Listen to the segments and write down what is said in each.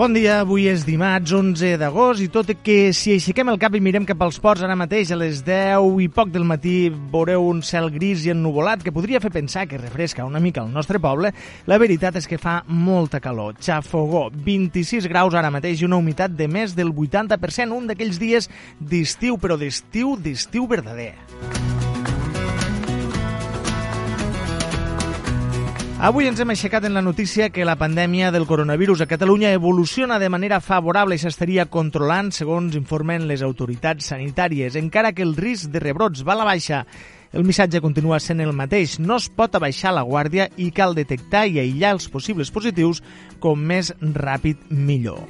Bon dia, avui és dimarts 11 d'agost i tot i que si aixequem el cap i mirem cap als ports ara mateix a les 10 i poc del matí veureu un cel gris i ennuvolat que podria fer pensar que refresca una mica el nostre poble, la veritat és que fa molta calor. Xafogó, 26 graus ara mateix i una humitat de més del 80%, un d'aquells dies d'estiu, però d'estiu, d'estiu verdader. Avui ens hem aixecat en la notícia que la pandèmia del coronavirus a Catalunya evoluciona de manera favorable i s'estaria controlant, segons informen les autoritats sanitàries, encara que el risc de rebrots va a la baixa. El missatge continua sent el mateix. No es pot abaixar la guàrdia i cal detectar i aïllar els possibles positius com més ràpid millor.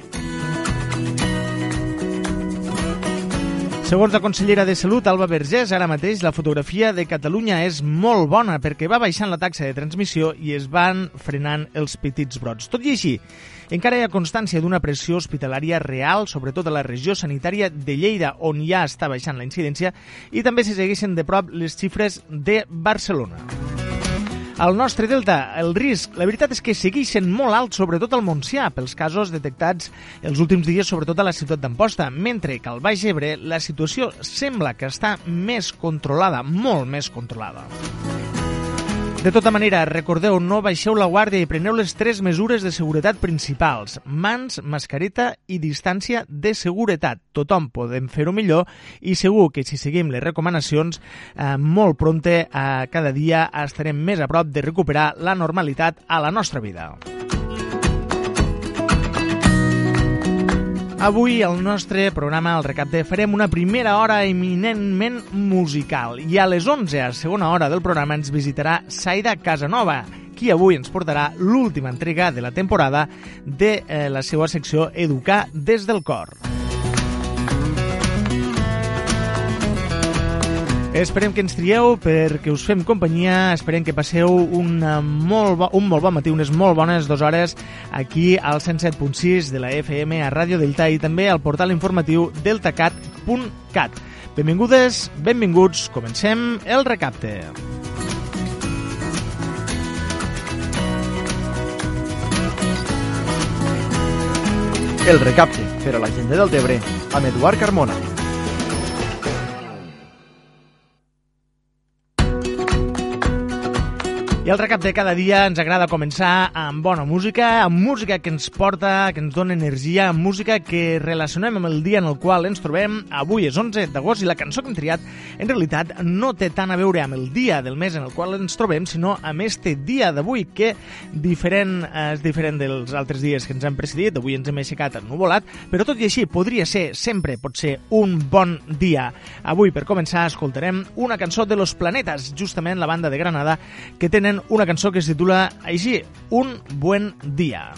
Segons la consellera de Salut, Alba Vergés, ara mateix la fotografia de Catalunya és molt bona perquè va baixant la taxa de transmissió i es van frenant els petits brots. Tot i així, encara hi ha constància d'una pressió hospitalària real, sobretot a la regió sanitària de Lleida, on ja està baixant la incidència, i també se segueixen de prop les xifres de Barcelona. Al nostre delta, el risc, la veritat és que segueix sent molt alt, sobretot al Montsià, pels casos detectats els últims dies, sobretot a la ciutat d'Amposta, mentre que al Baix Ebre la situació sembla que està més controlada, molt més controlada. De tota manera, recordeu, no baixeu la guàrdia i preneu les tres mesures de seguretat principals. Mans, mascareta i distància de seguretat. Tothom podem fer-ho millor i segur que si seguim les recomanacions, eh, molt prompte, eh, cada dia estarem més a prop de recuperar la normalitat a la nostra vida. Avui, al nostre programa, al recapte, farem una primera hora eminentment musical i a les 11, a segona hora del programa, ens visitarà Saida Casanova, qui avui ens portarà l'última entrega de la temporada de eh, la seva secció Educar des del cor. Esperem que ens trieu perquè us fem companyia, esperem que passeu una molt bo, un molt bon matí, unes molt bones dues hores aquí al 107.6 de la FM a Ràdio Delta i també al portal informatiu deltacat.cat. Benvingudes, benvinguts, comencem el recapte. El recapte per a la gent del Tebre amb Eduard Carmona. I el recap de cada dia ens agrada començar amb bona música, amb música que ens porta, que ens dona energia, amb música que relacionem amb el dia en el qual ens trobem. Avui és 11 d'agost i la cançó que hem triat en realitat no té tant a veure amb el dia del mes en el qual ens trobem, sinó amb este dia d'avui que diferent, és diferent dels altres dies que ens han precedit. Avui ens hem aixecat ennuvolat, però tot i així podria ser, sempre pot ser, un bon dia. Avui, per començar, escoltarem una cançó de Los Planetas, justament la banda de Granada, que tenen una cançó que es titula així, Un buen día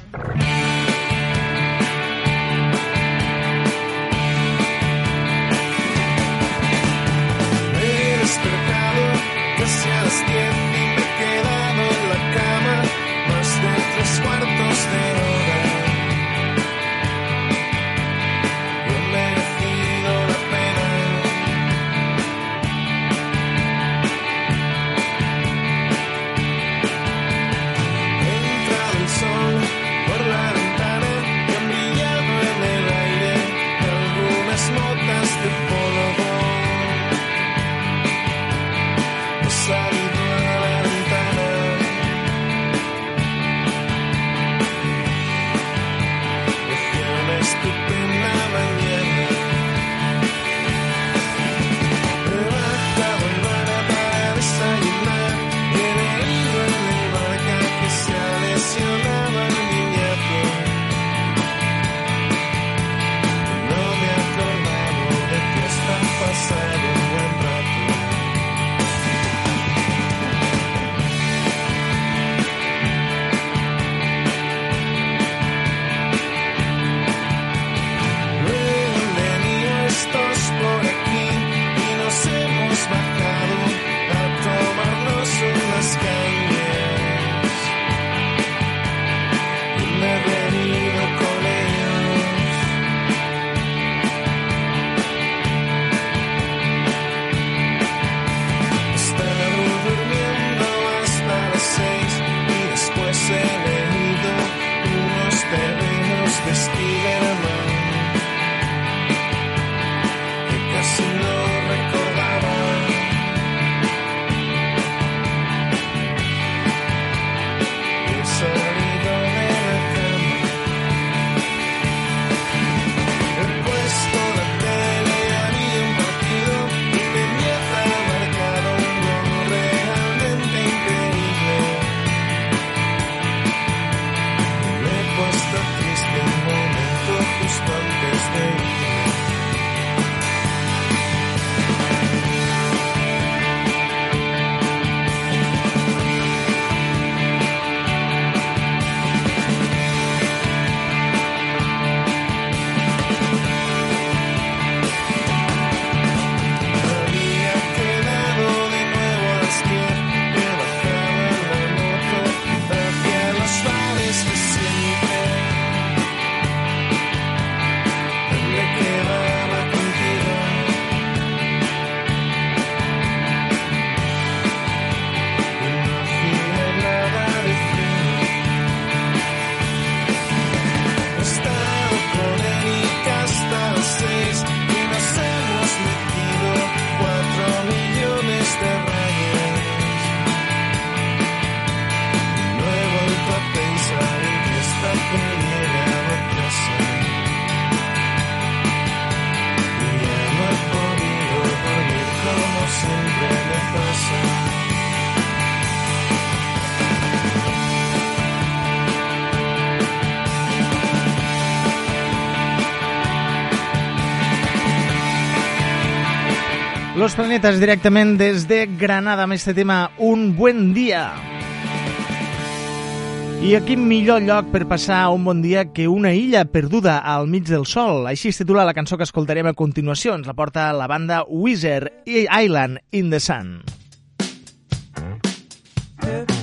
despertado Los Planetas directament desde Granada amb este tema Un buen Dia. I aquí millor lloc per passar un bon dia que una illa perduda al mig del sol. Així es titula la cançó que escoltarem a continuació. Ens la porta la banda Wizard Island in the Sun. Eh?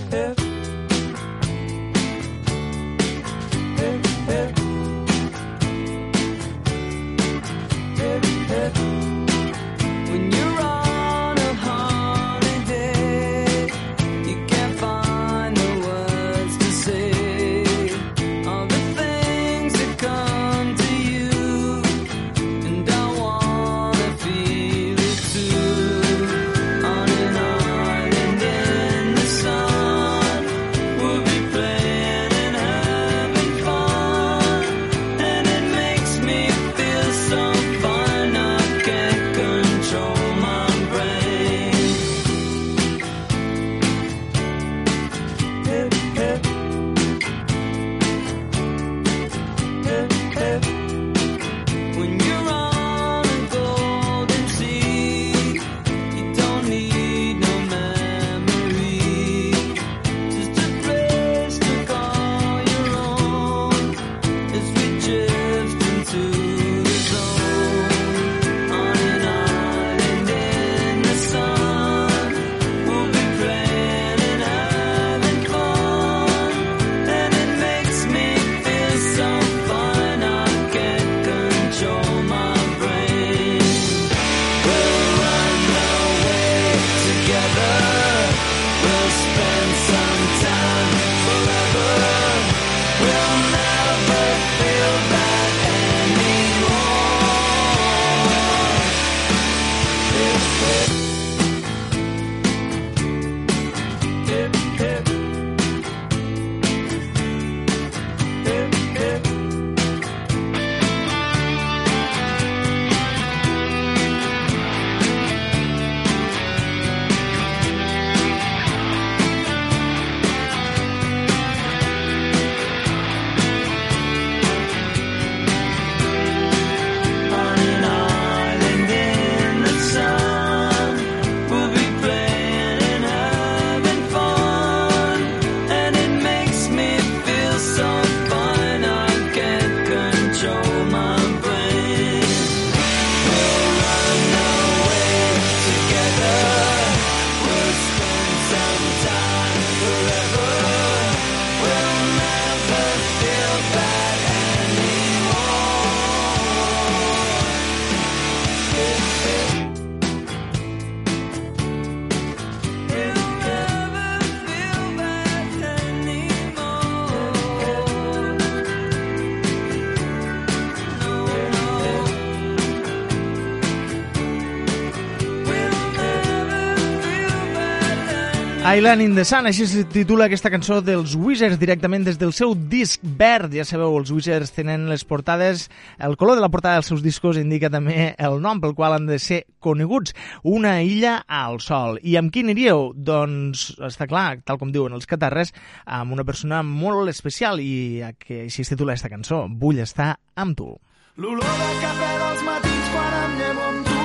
Island in the Sun, així se titula aquesta cançó dels Wizards directament des del seu disc verd. Ja sabeu, els Wizards tenen les portades, el color de la portada dels seus discos indica també el nom pel qual han de ser coneguts, una illa al sol. I amb qui aniríeu? Doncs està clar, tal com diuen els catarres, amb una persona molt especial i que així es titula aquesta cançó, Vull estar amb tu. L'olor de cafè dels matins quan em llevo amb tu.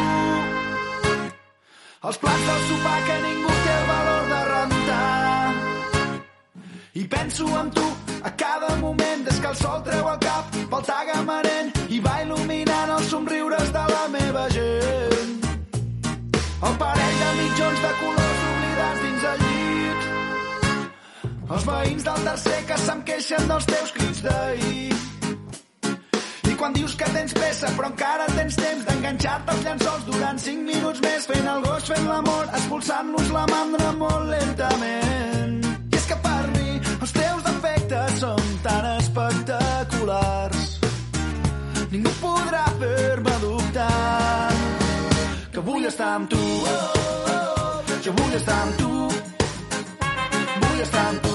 Els plats del sopar que ningú té el valor. I penso en tu a cada moment des que el sol treu el cap pel tagamarent i va il·luminant els somriures de la meva gent. El parell de mitjons de colors oblidats dins el llit. Els veïns del tercer que se'm queixen dels teus crits d'ahir. I quan dius que tens pressa però encara tens temps d'enganxar-te als llençols durant 5 minuts més fent el gos, fent l'amor, expulsant-nos la mandra molt lentament. I és que per els teus defectes són tan espectaculars. Ningú podrà fer-me dubtar que vull estar amb tu. Jo vull estar amb tu. Vull estar amb tu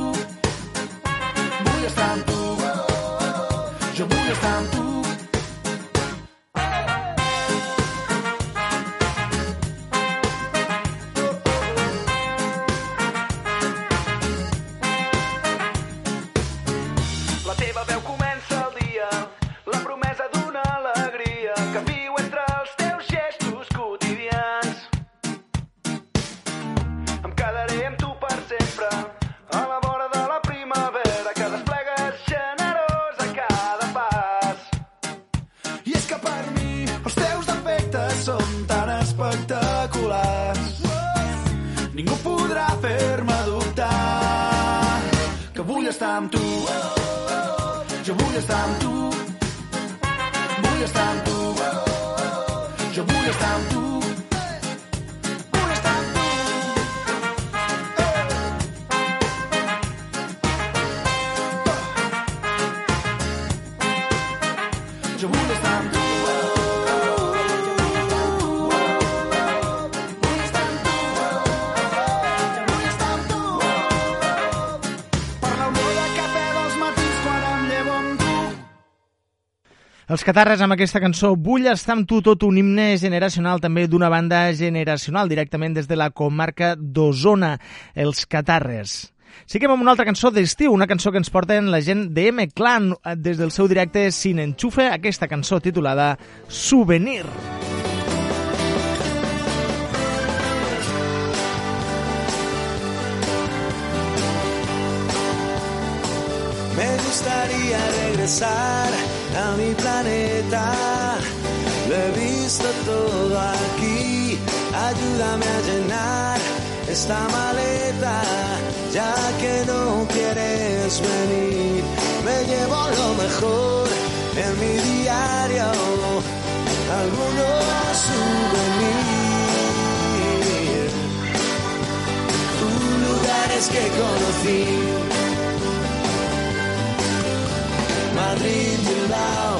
Jo vull podrà fer-me dubtar que vull estar amb tu. Jo vull estar amb tu. Vull estar amb tu. Jo vull estar amb tu. Els catarres amb aquesta cançó Vull estar amb tu, tot un himne generacional també d'una banda generacional directament des de la comarca d'Osona, els catarres. Seguim amb una altra cançó d'estiu, una cançó que ens porten la gent de M-Clan eh, des del seu directe Sin Enchufe, aquesta cançó titulada Souvenir. Me gustaría regresar a mi planeta. Lo he visto todo aquí. Ayúdame a llenar esta maleta. Ya que no quieres venir, me llevo lo mejor en mi diario. Algunos souvenirs. Lugares que conocí. Madrid, Bilbao,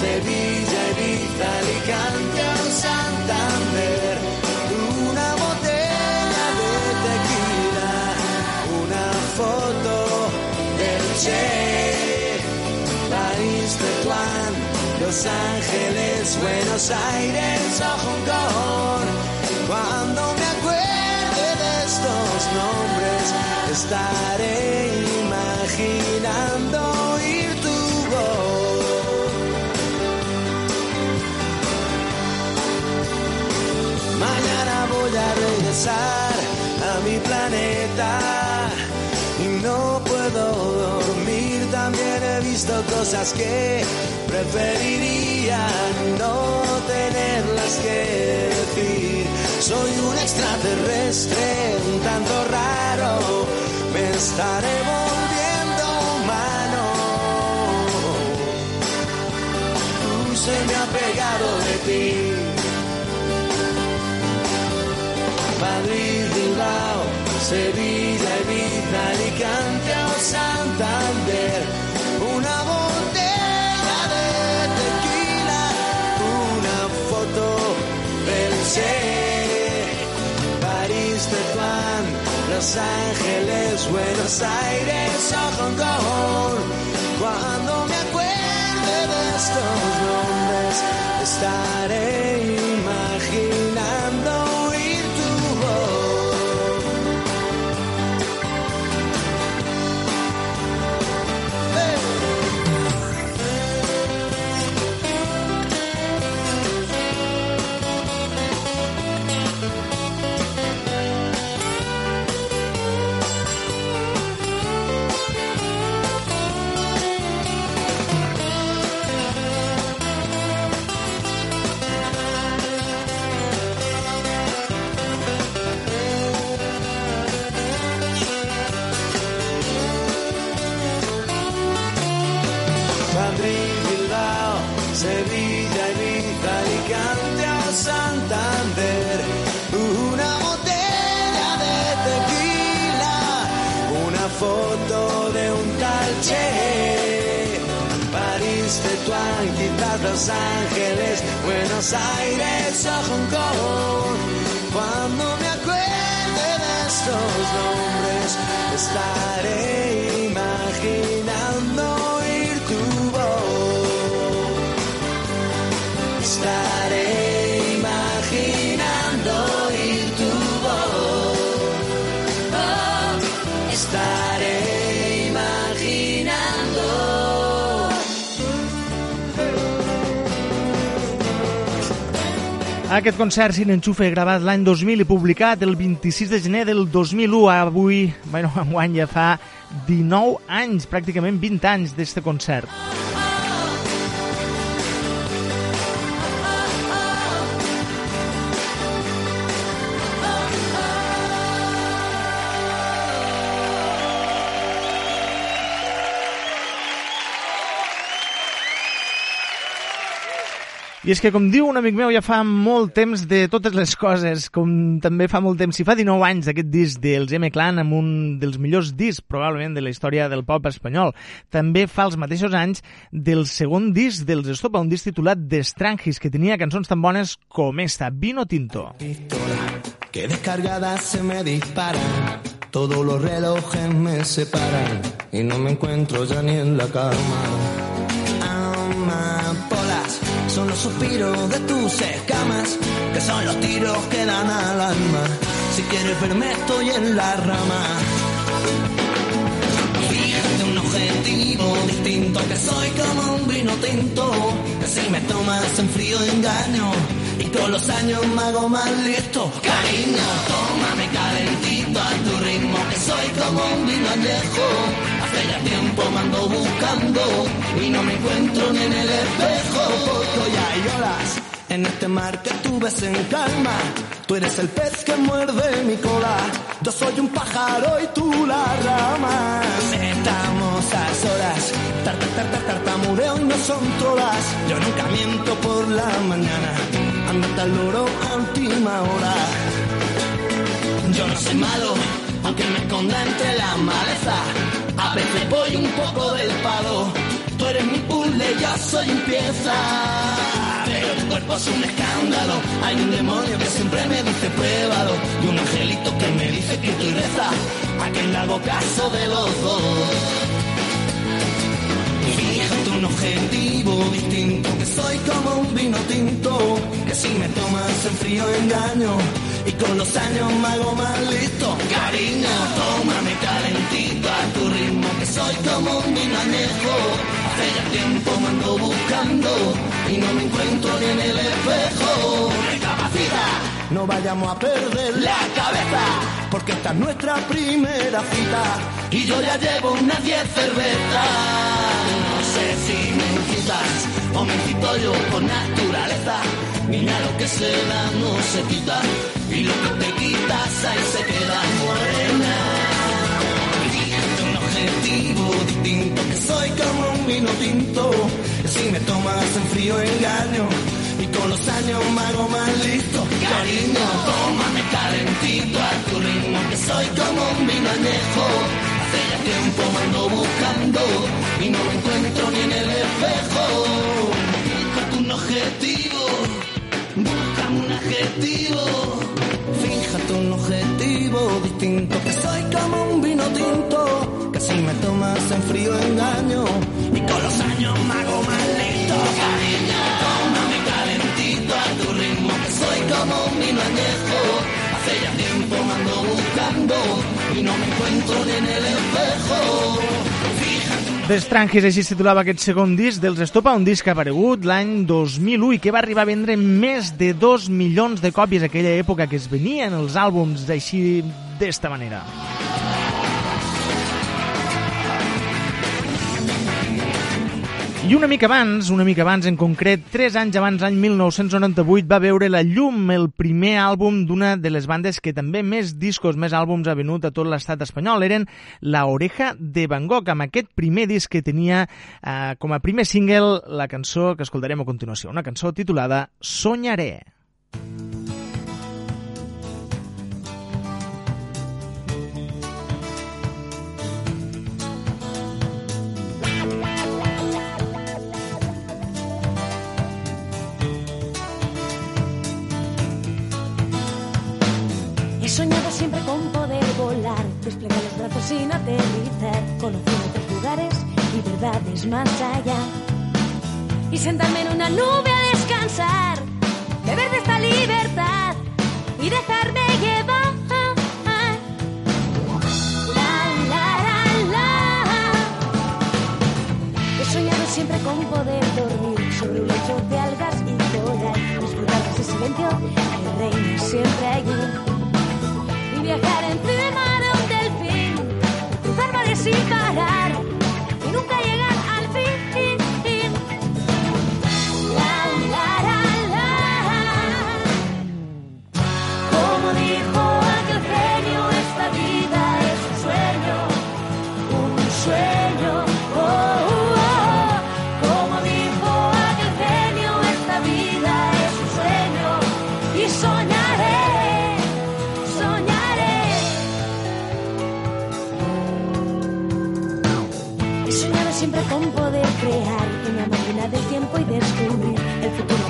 Sevilla, Ibiza, Alicante o Santander. Una botella de tequila, una foto del Che. París, Tetuán, Los Ángeles, Buenos Aires o Hong Kong. Cuando me acuerde de estos nombres, estaré imaginando A mi planeta y no puedo dormir. También he visto cosas que preferiría no tenerlas que decir. Soy un extraterrestre, un tanto raro, me estaré volviendo humano. Tú se me ha pegado de ti. Sevilla, Ibiza, Alicante o Santander. Una botella de tequila, una foto del Che. París, Tetuán, Los Ángeles, Buenos Aires o Hong Kong. Cuando me acuerde de estos nombres, estaré Aquest concert sin enxufe gravat l'any 2000 i publicat el 26 de gener del 2001. Avui, bueno, enguany ja fa 19 anys, pràcticament 20 anys d'este concert. I és que, com diu un amic meu, ja fa molt temps de totes les coses, com també fa molt temps, si fa 19 anys d'aquest disc dels M-Clan amb un dels millors discs, probablement, de la història del pop espanyol. També fa els mateixos anys del segon disc dels Estopa, un disc titulat D'Estrangis, que tenia cançons tan bones com esta, Vino Tinto. pistola que descargada se me dispara. Todos los relojes me separan y no me encuentro ya ni en la cama. Suspiros de tus escamas, que son los tiros que dan al alma. Si quieres verme estoy en la rama. Fíjate un objetivo distinto, que soy como un vino tinto, que si me tomas en frío engaño, y con los años me hago más listo. Cariño, tómame calentito a tu ritmo, que soy como un vino añejo. Hace ya tiempo me ando buscando, y no me encuentro ni en el espejo. Porque ya olas en este mar que tú ves en calma. Tú eres el pez que muerde mi cola. Yo soy un pájaro y tú la rama. Estamos a solas. Tar, tar, tar, tar, tartamudeo y no son todas. Yo nunca miento por la mañana. Andate al loro a última hora. Yo no soy malo, aunque me esconda entre la maleza. A veces voy un poco del palo. Tú eres mi puzzle, yo soy un pieza. Pero tu cuerpo es un escándalo. Hay un demonio que siempre me dice pruébalo. Y un angelito que me dice que y reza. A quien le hago caso de los dos. Un objetivo distinto, que soy como un vino tinto, que si me tomas en frío engaño, y con los años me hago más listo. Cariño, tómame calentito a tu ritmo, que soy como un vino añejo. Hace ya tiempo me ando buscando, y no me encuentro ni en el espejo. Recapacita, no vayamos a perder la cabeza, porque esta es nuestra primera cita y yo ya llevo unas 10 cervezas. Sé si me incitas o me incito yo por naturaleza. Niña, lo que se da no se quita y lo que te quitas ahí se queda morena. Fíjate un objetivo distinto, que soy como un vino tinto. Que si me tomas en frío engaño y con los años me hago más listo. Cariño, tómame calentito a tu ritmo, que soy como un vino añejo. Hace tiempo me ando buscando y no me encuentro ni en el espejo. Fíjate un objetivo, búscame un adjetivo. Fíjate un objetivo distinto, que soy como un vino tinto, que si me tomas en frío engaño, y con los años me hago más listo, cariño, tómame calentito a tu ritmo, que soy como un vino añejo, hace ya tiempo me ando buscando, y no me encuentro ni en el espejo, The Strangis, així es titulava aquest segon disc dels Estopa, un disc aparegut l'any 2001 i que va arribar a vendre més de 2 milions de còpies aquella època que es venien els àlbums així d'esta manera. I una mica abans, una mica abans, en concret, 3 anys abans, l'any 1998, va veure la llum el primer àlbum d'una de les bandes que també més discos, més àlbums ha venut a tot l'estat espanyol. Eren La Oreja de Van Gogh, amb aquest primer disc que tenia eh, com a primer single la cançó que escoltarem a continuació, una cançó titulada Soñaré. He soñado siempre con poder volar, desplegar los brazos sin aterrizar, conocer otros lugares y verdades más allá. Y sentarme en una nube a descansar, beber de esta libertad y dejarme llevar. He soñado siempre con poder dormir sobre un lecho de algas y coral, disfrutar de ese silencio que reina siempre allí viajar encima de un delfín, mares sin parar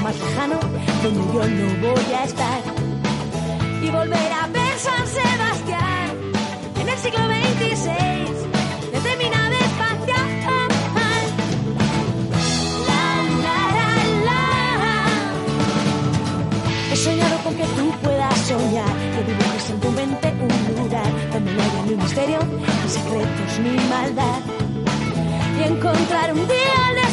más lejano donde yo no voy a estar. Y volver a ver San Sebastián en el siglo XXVI. He soñado con que tú puedas soñar, que dibujes en tu mente un lugar donde no haya ni misterio, ni secretos, ni maldad. Y encontrar un día al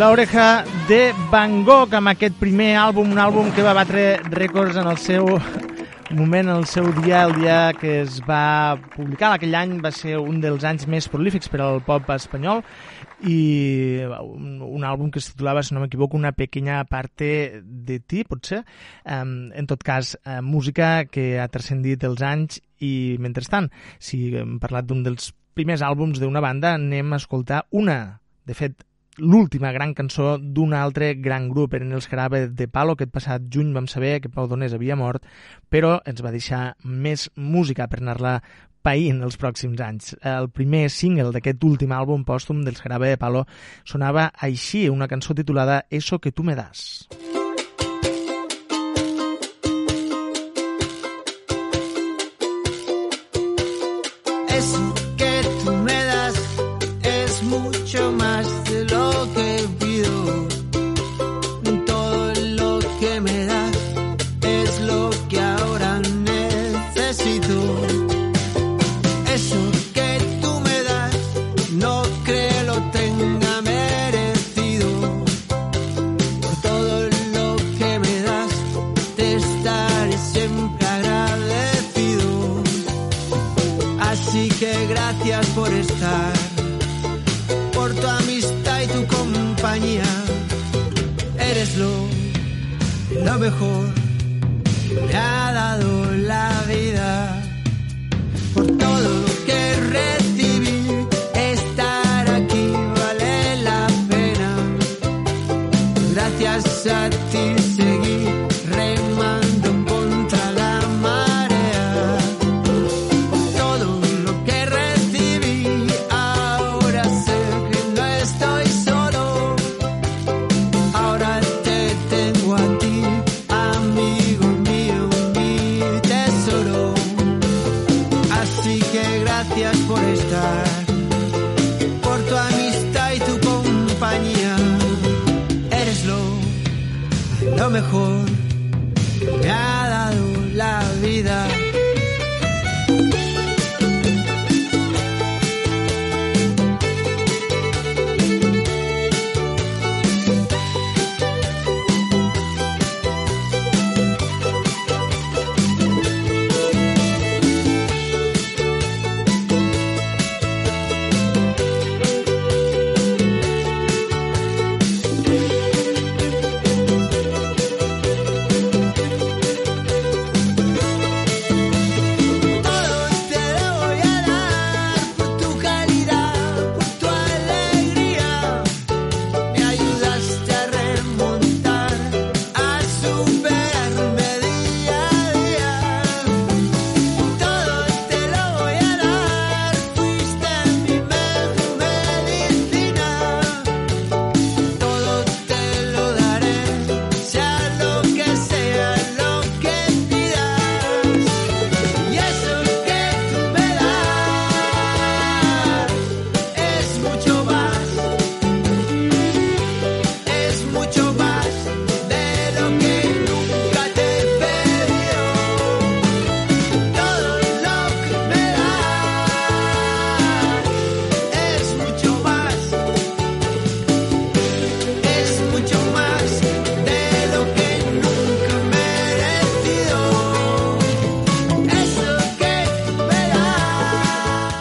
La Oreja de Van Gogh amb aquest primer àlbum, un àlbum que va batre rècords en el seu moment, en el seu dia, el dia que es va publicar. Aquell any va ser un dels anys més prolífics per al pop espanyol i un, un àlbum que es titulava, si no m'equivoco, Una pequeña parte de ti, potser. Um, en tot cas, uh, música que ha transcendit els anys i, mentrestant, si hem parlat d'un dels primers àlbums d'una banda, anem a escoltar una, de fet, l'última gran cançó d'un altre gran grup, eren els Jarabe de Palo, aquest passat juny vam saber que Pau Donés havia mort, però ens va deixar més música per anar-la païnt els pròxims anys. El primer single d'aquest últim àlbum pòstum dels Jarabe de Palo sonava així, una cançó titulada Eso que tu me das. Eso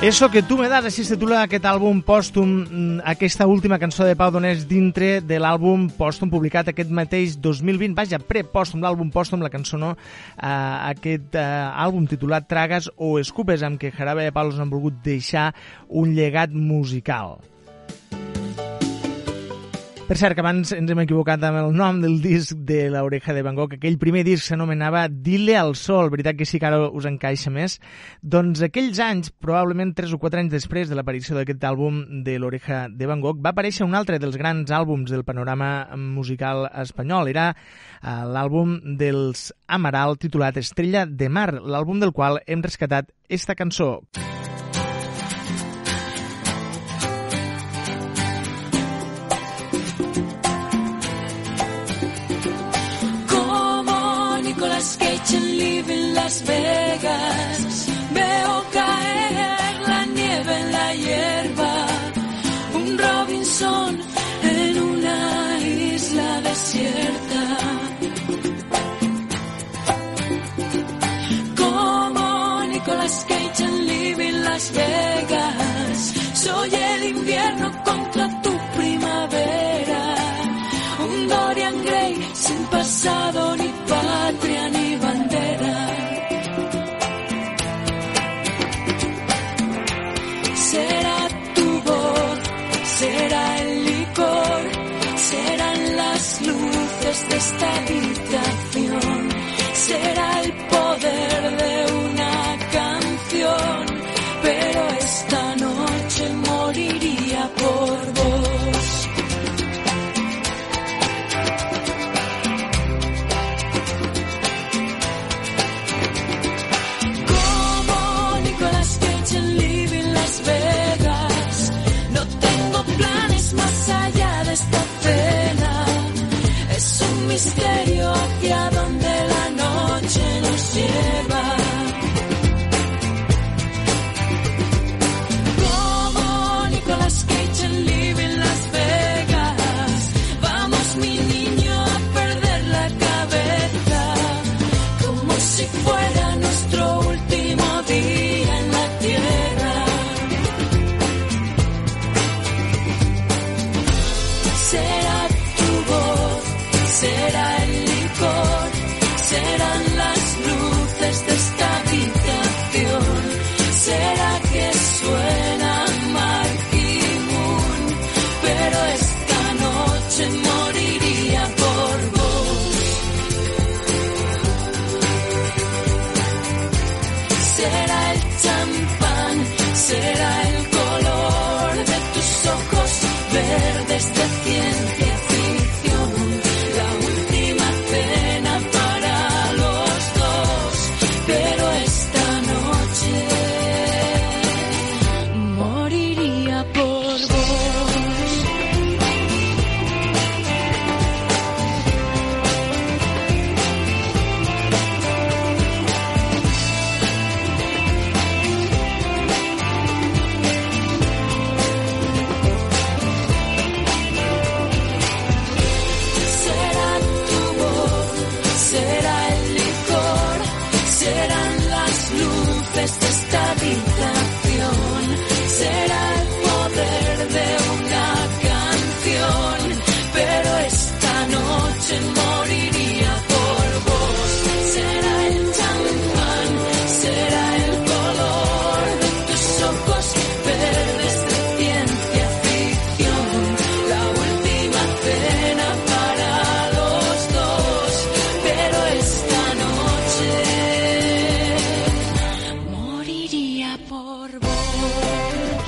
Eso que tu me das, així es titula aquest àlbum pòstum, mm, aquesta última cançó de Pau Donés dintre de l'àlbum pòstum publicat aquest mateix 2020, vaja, prepòstum, l'àlbum pòstum, la cançó no, eh, aquest eh, àlbum titulat Tragues o Escupes, amb què Jarabe de Palos han volgut deixar un llegat musical. Per cert, que abans ens hem equivocat amb el nom del disc de l'Oreja de Van Gogh. Aquell primer disc s'anomenava Dile al sol, veritat que sí que ara us encaixa més. Doncs aquells anys, probablement 3 o 4 anys després de l'aparició d'aquest àlbum de l'Oreja de Van Gogh, va aparèixer un altre dels grans àlbums del panorama musical espanyol. Era eh, l'àlbum dels Amaral titulat Estrella de Mar, l'àlbum del qual hem rescatat esta cançó. Como Las Vegas. Veo caer la nieve en la hierba. Un Robinson en una isla desierta. Como Nicolas Cage en Living Las Vegas. step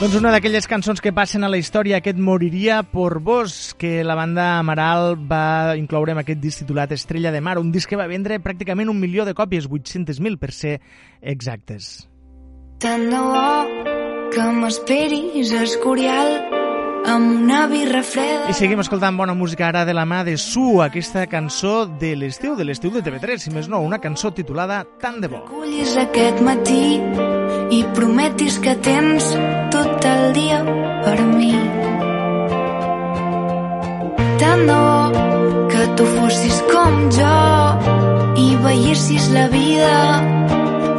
Doncs una d'aquelles cançons que passen a la història, aquest Moriria por vos, que la banda Amaral va incloure en aquest disc titulat Estrella de Mar, un disc que va vendre pràcticament un milió de còpies, 800.000 per ser exactes. Tant de bo que m'esperis Escorial amb una birra freda. I seguim escoltant bona música ara de la mà de Su, aquesta cançó de l'estiu, de l'estiu de TV3, si més no, una cançó titulada Tant de bo. Cullis aquest matí i prometis que tens tot el dia per mi. Tant de bo que tu fossis com jo i veiessis la vida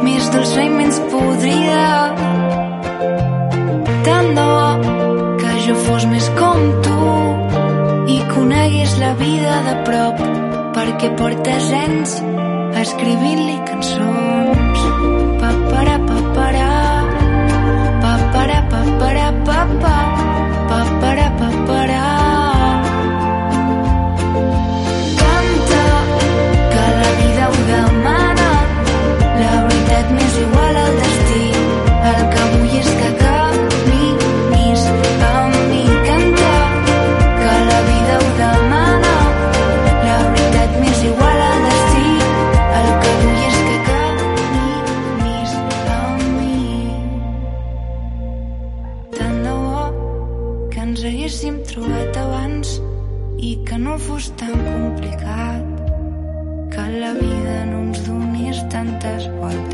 més dolça i menys podrida. Tant de bo jo fos més com tu i conegués la vida de prop perquè portes anys escrivint-li cançons. No fos tan complicat que la vida no ens donés tantes voltes.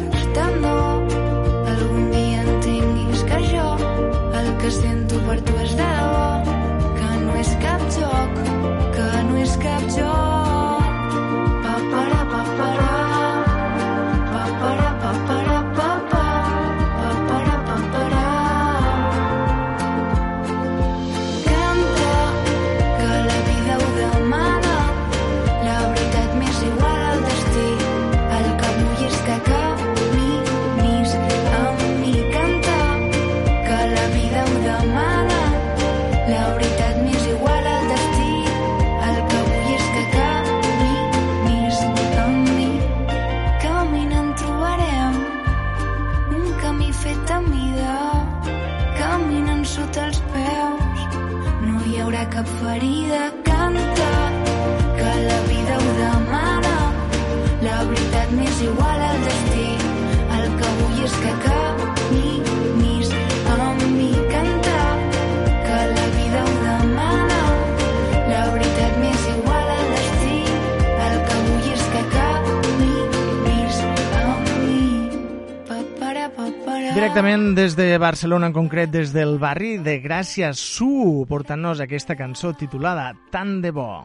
Directament des de Barcelona, en concret des del barri de Gràcia Su, portant-nos aquesta cançó titulada Tan de bo.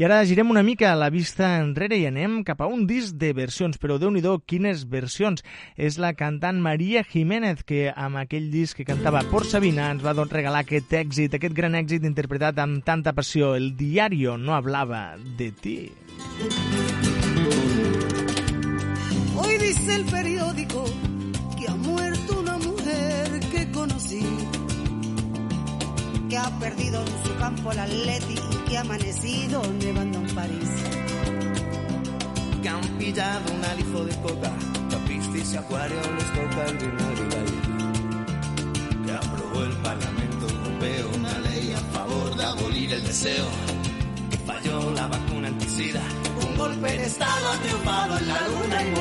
I ara girem una mica la vista enrere i anem cap a un disc de versions, però déu nhi quines versions. És la cantant Maria Jiménez, que amb aquell disc que cantava Por Sabina ens va doncs, regalar aquest èxit, aquest gran èxit interpretat amb tanta passió. El diario no hablava de ti. Hoy dice el periódico que ha muerto una mujer que conocí, que ha perdido en su campo el atleti y que ha amanecido nevando en París. Que han pillado un alijo de coca, piscis y acuario les toca el vinagre y la. Que aprobó el Parlamento Europeo una ley a favor de abolir el deseo. Que falló la vacuna anticida, un golpe de Estado ha triunfado en la luna y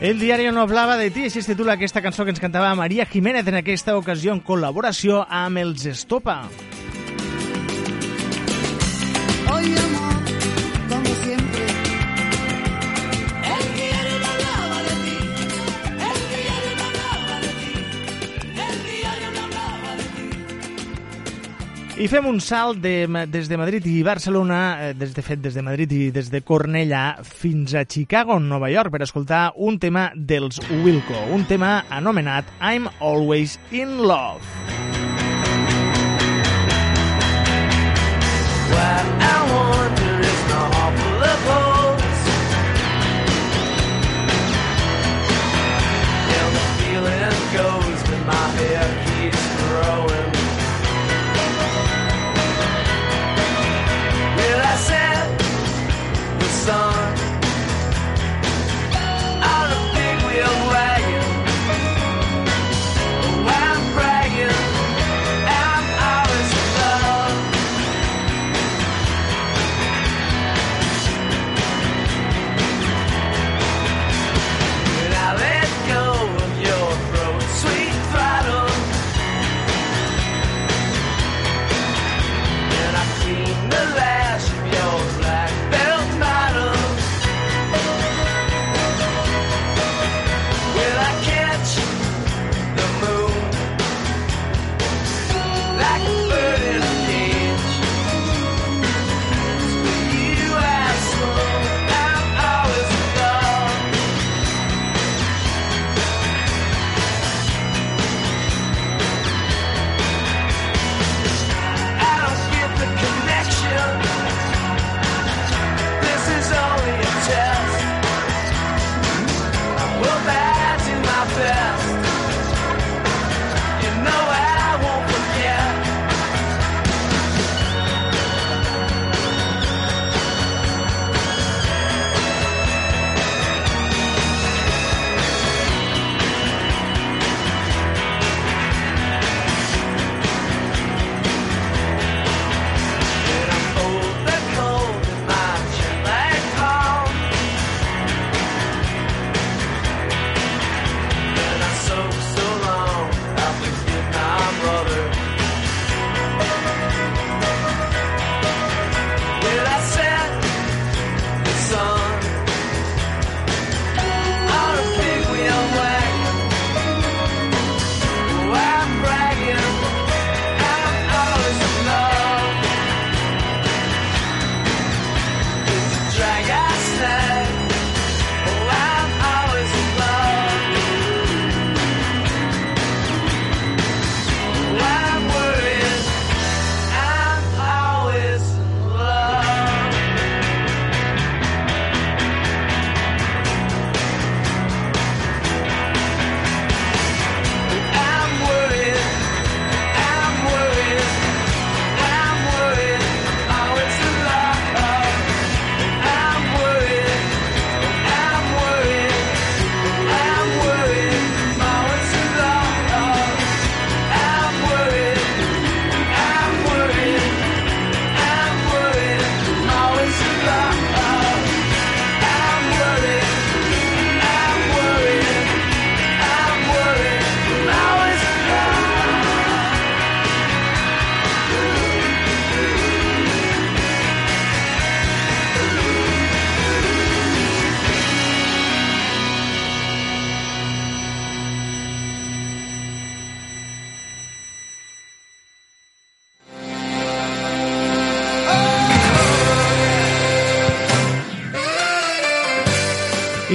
El diari no hablava de ti, així es titula aquesta cançó que ens cantava Maria Jiménez en aquesta ocasió en col·laboració amb els Estopa. Hoy I fem un salt de, des de Madrid i Barcelona, eh, des de fet des de Madrid i des de Cornellà fins a Chicago, Nova York, per escoltar un tema dels Wilco, un tema anomenat I'm Always in Love. Why I wonder my heart of goes, my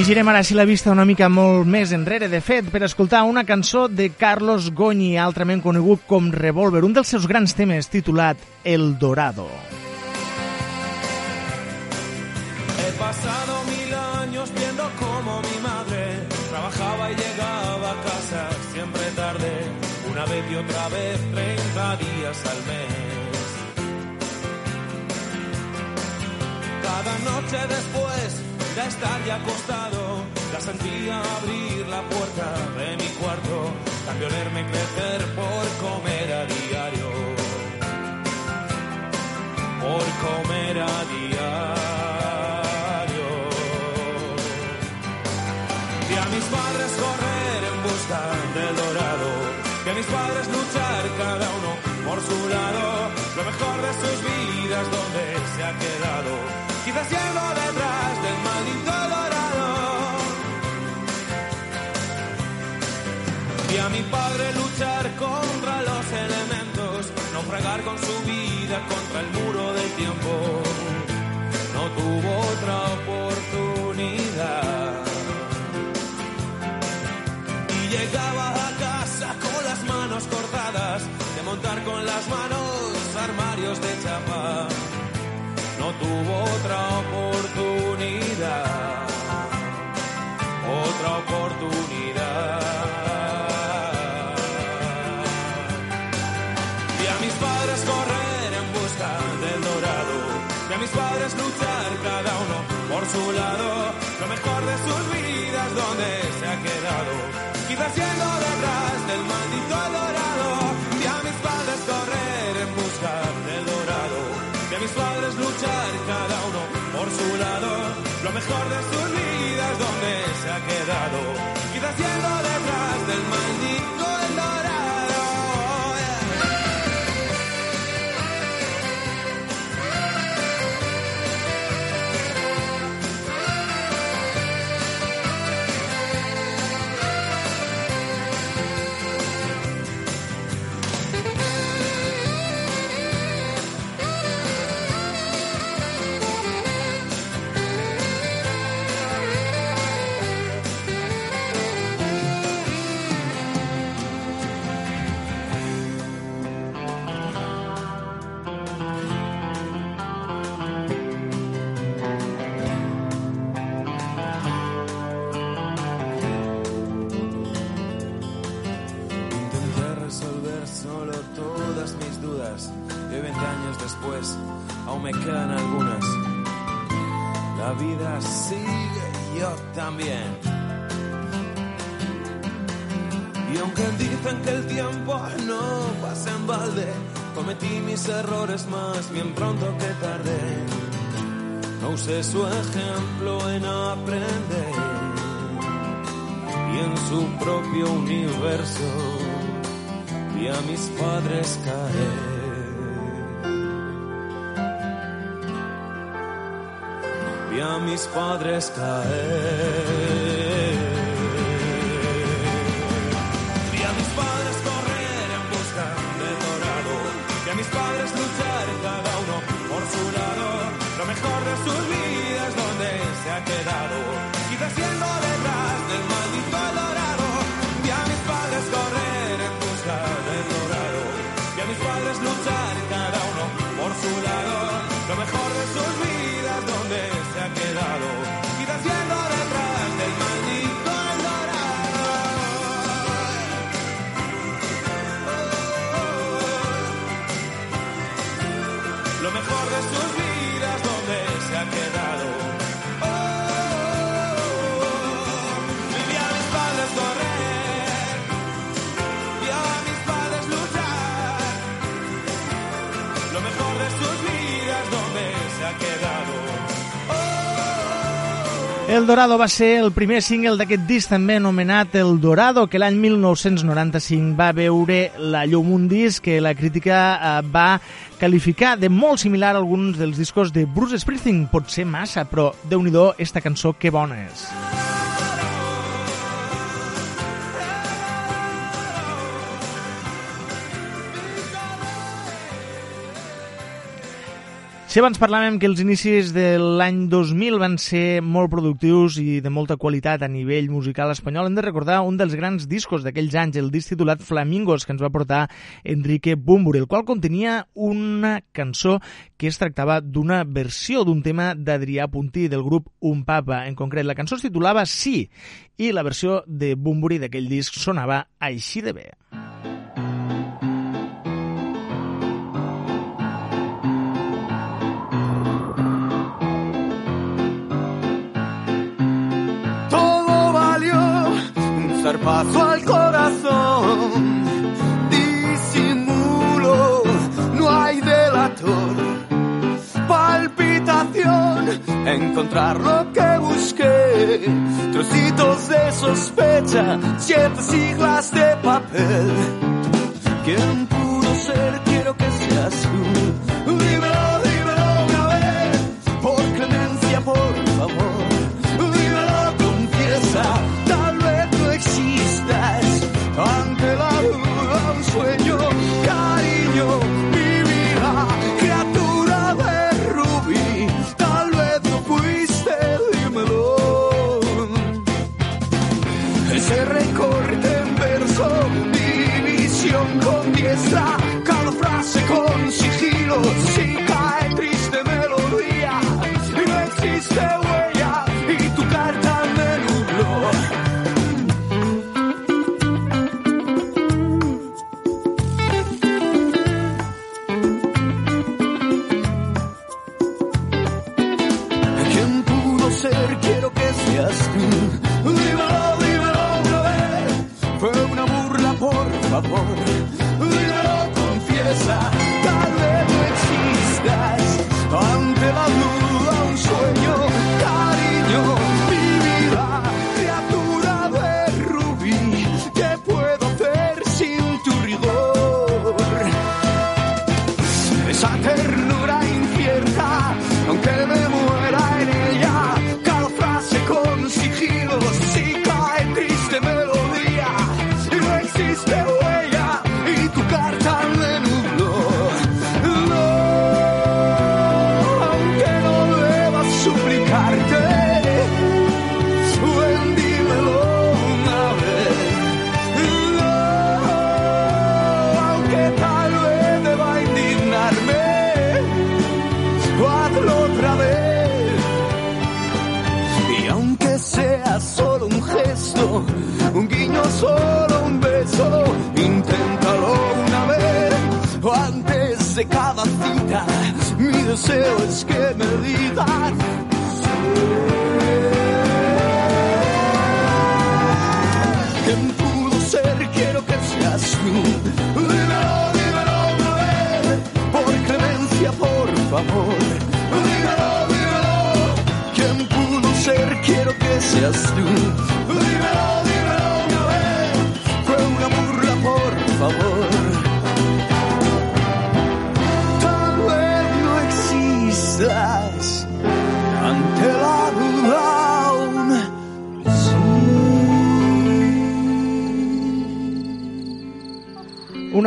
Girem ara així la vista una mica molt més enrere, de fet, per escoltar una cançó de Carlos Goñi, altrament conegut com Revolver, un dels seus grans temes titulat El Dorado. He pasado mil años viendo cómo mi madre trabajaba y llegaba a casa siempre tarde, una vez y otra vez, 30 días al mes. Cada noche después de estar ya acostado, la sentía abrir la puerta de mi cuarto, cambio verme crecer por comer a diario, por comer a diario. Manos armarios de chapa. No tuvo otra oportunidad. Otra oportunidad. Vi a mis padres correr en busca del dorado. Vi a mis padres luchar cada uno por su lado. Lo mejor de sus vidas donde se ha quedado. Quizás yendo detrás mis errores más bien pronto que tarde. No usé su ejemplo en aprender y en su propio universo vi a mis padres caer. Vi a mis padres caer. El Dorado va ser el primer single d'aquest disc també anomenat El Dorado, que l'any 1995 va veure la llum un disc que la crítica eh, va qualificar de molt similar a alguns dels discos de Bruce Springsteen. Pot ser massa, però déu nhi esta cançó que bona és. Si abans parlàvem que els inicis de l'any 2000 van ser molt productius i de molta qualitat a nivell musical espanyol, hem de recordar un dels grans discos d'aquells anys, el disc titulat Flamingos, que ens va portar Enrique Bumburi, el qual contenia una cançó que es tractava d'una versió d'un tema d'Adrià Puntí, del grup Un Papa. En concret, la cançó es titulava Sí, i la versió de Bumburi d'aquell disc sonava així de bé. Todo zarpazo al corazón. Disimulo, no hay delator. Palpitación, encontrar lo que busqué. Trocitos de sospecha, siete siglas de papel. ¿Quién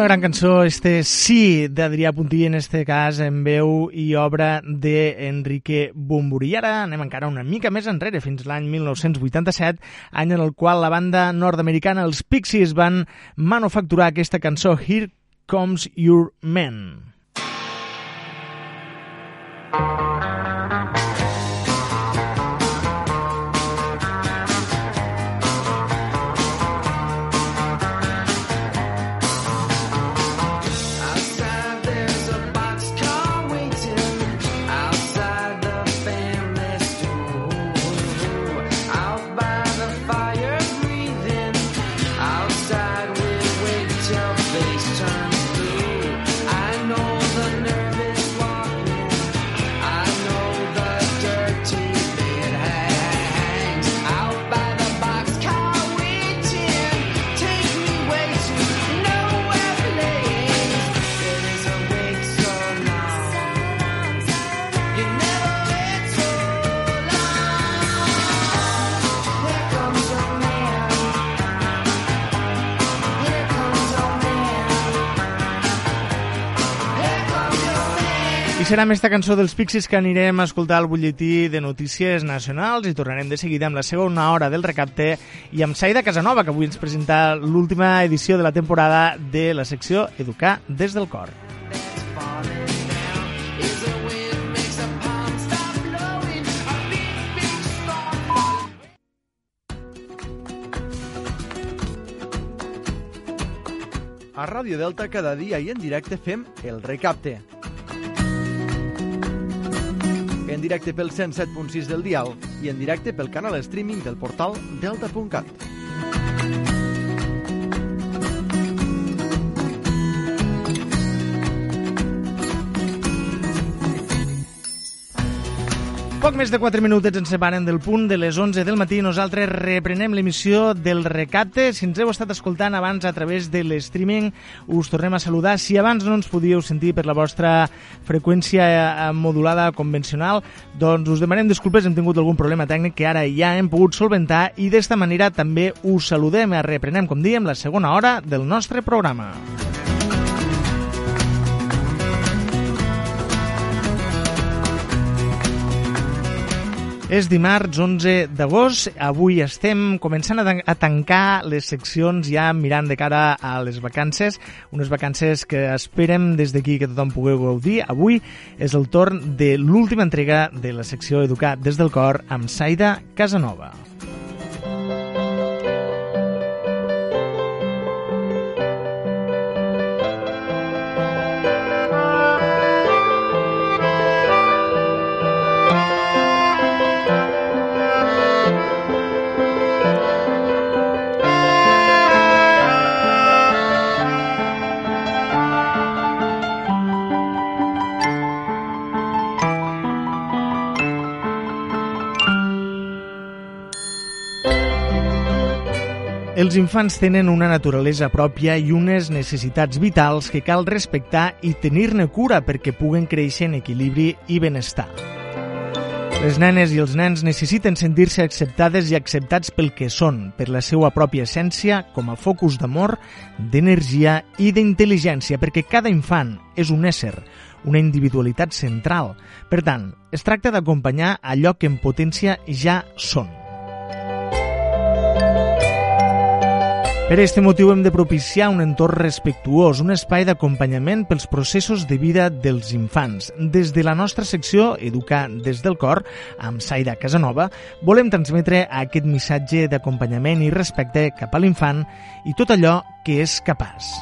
gran cançó, este sí d'Adrià Puntí, en este cas en veu i obra d'Enrique Bumburi. I ara anem encara una mica més enrere, fins l'any 1987, any en el qual la banda nord-americana, els Pixies, van manufacturar aquesta cançó Here Comes Your Man. Serà amb aquesta cançó dels Pixies que anirem a escoltar el butlletí de notícies nacionals i tornarem de seguida amb la segona hora del recapte i amb Saida Casanova, que avui ens presenta l'última edició de la temporada de la secció Educar des del cor. A Ràdio Delta cada dia i en directe fem el recapte. En directe pel 107.6 del dial i en directe pel canal streaming del portal delta.cat. Poc més de 4 minutets ens separen del punt de les 11 del matí. Nosaltres reprenem l'emissió del recapte. Si ens heu estat escoltant abans a través de l'streaming, us tornem a saludar. Si abans no ens podíeu sentir per la vostra freqüència eh, modulada convencional, doncs us demanem disculpes, hem tingut algun problema tècnic que ara ja hem pogut solventar i d'esta manera també us saludem. Reprenem, com diem, la segona hora del nostre programa. És dimarts 11 d'agost. Avui estem començant a, tan a tancar les seccions ja mirant de cara a les vacances, unes vacances que esperem des d'aquí que tothom pugueu gaudir. Avui és el torn de l'última entrega de la secció Educar des del cor amb Saida Casanova. Els infants tenen una naturalesa pròpia i unes necessitats vitals que cal respectar i tenir-ne cura perquè puguen créixer en equilibri i benestar. Les nenes i els nens necessiten sentir-se acceptades i acceptats pel que són, per la seva pròpia essència, com a focus d'amor, d'energia i d'intel·ligència, perquè cada infant és un ésser, una individualitat central. Per tant, es tracta d'acompanyar allò que en potència ja són. Per aquest motiu hem de propiciar un entorn respectuós, un espai d'acompanyament pels processos de vida dels infants. Des de la nostra secció Educar des del cor, amb Saida Casanova, volem transmetre aquest missatge d'acompanyament i respecte cap a l'infant i tot allò que és capaç.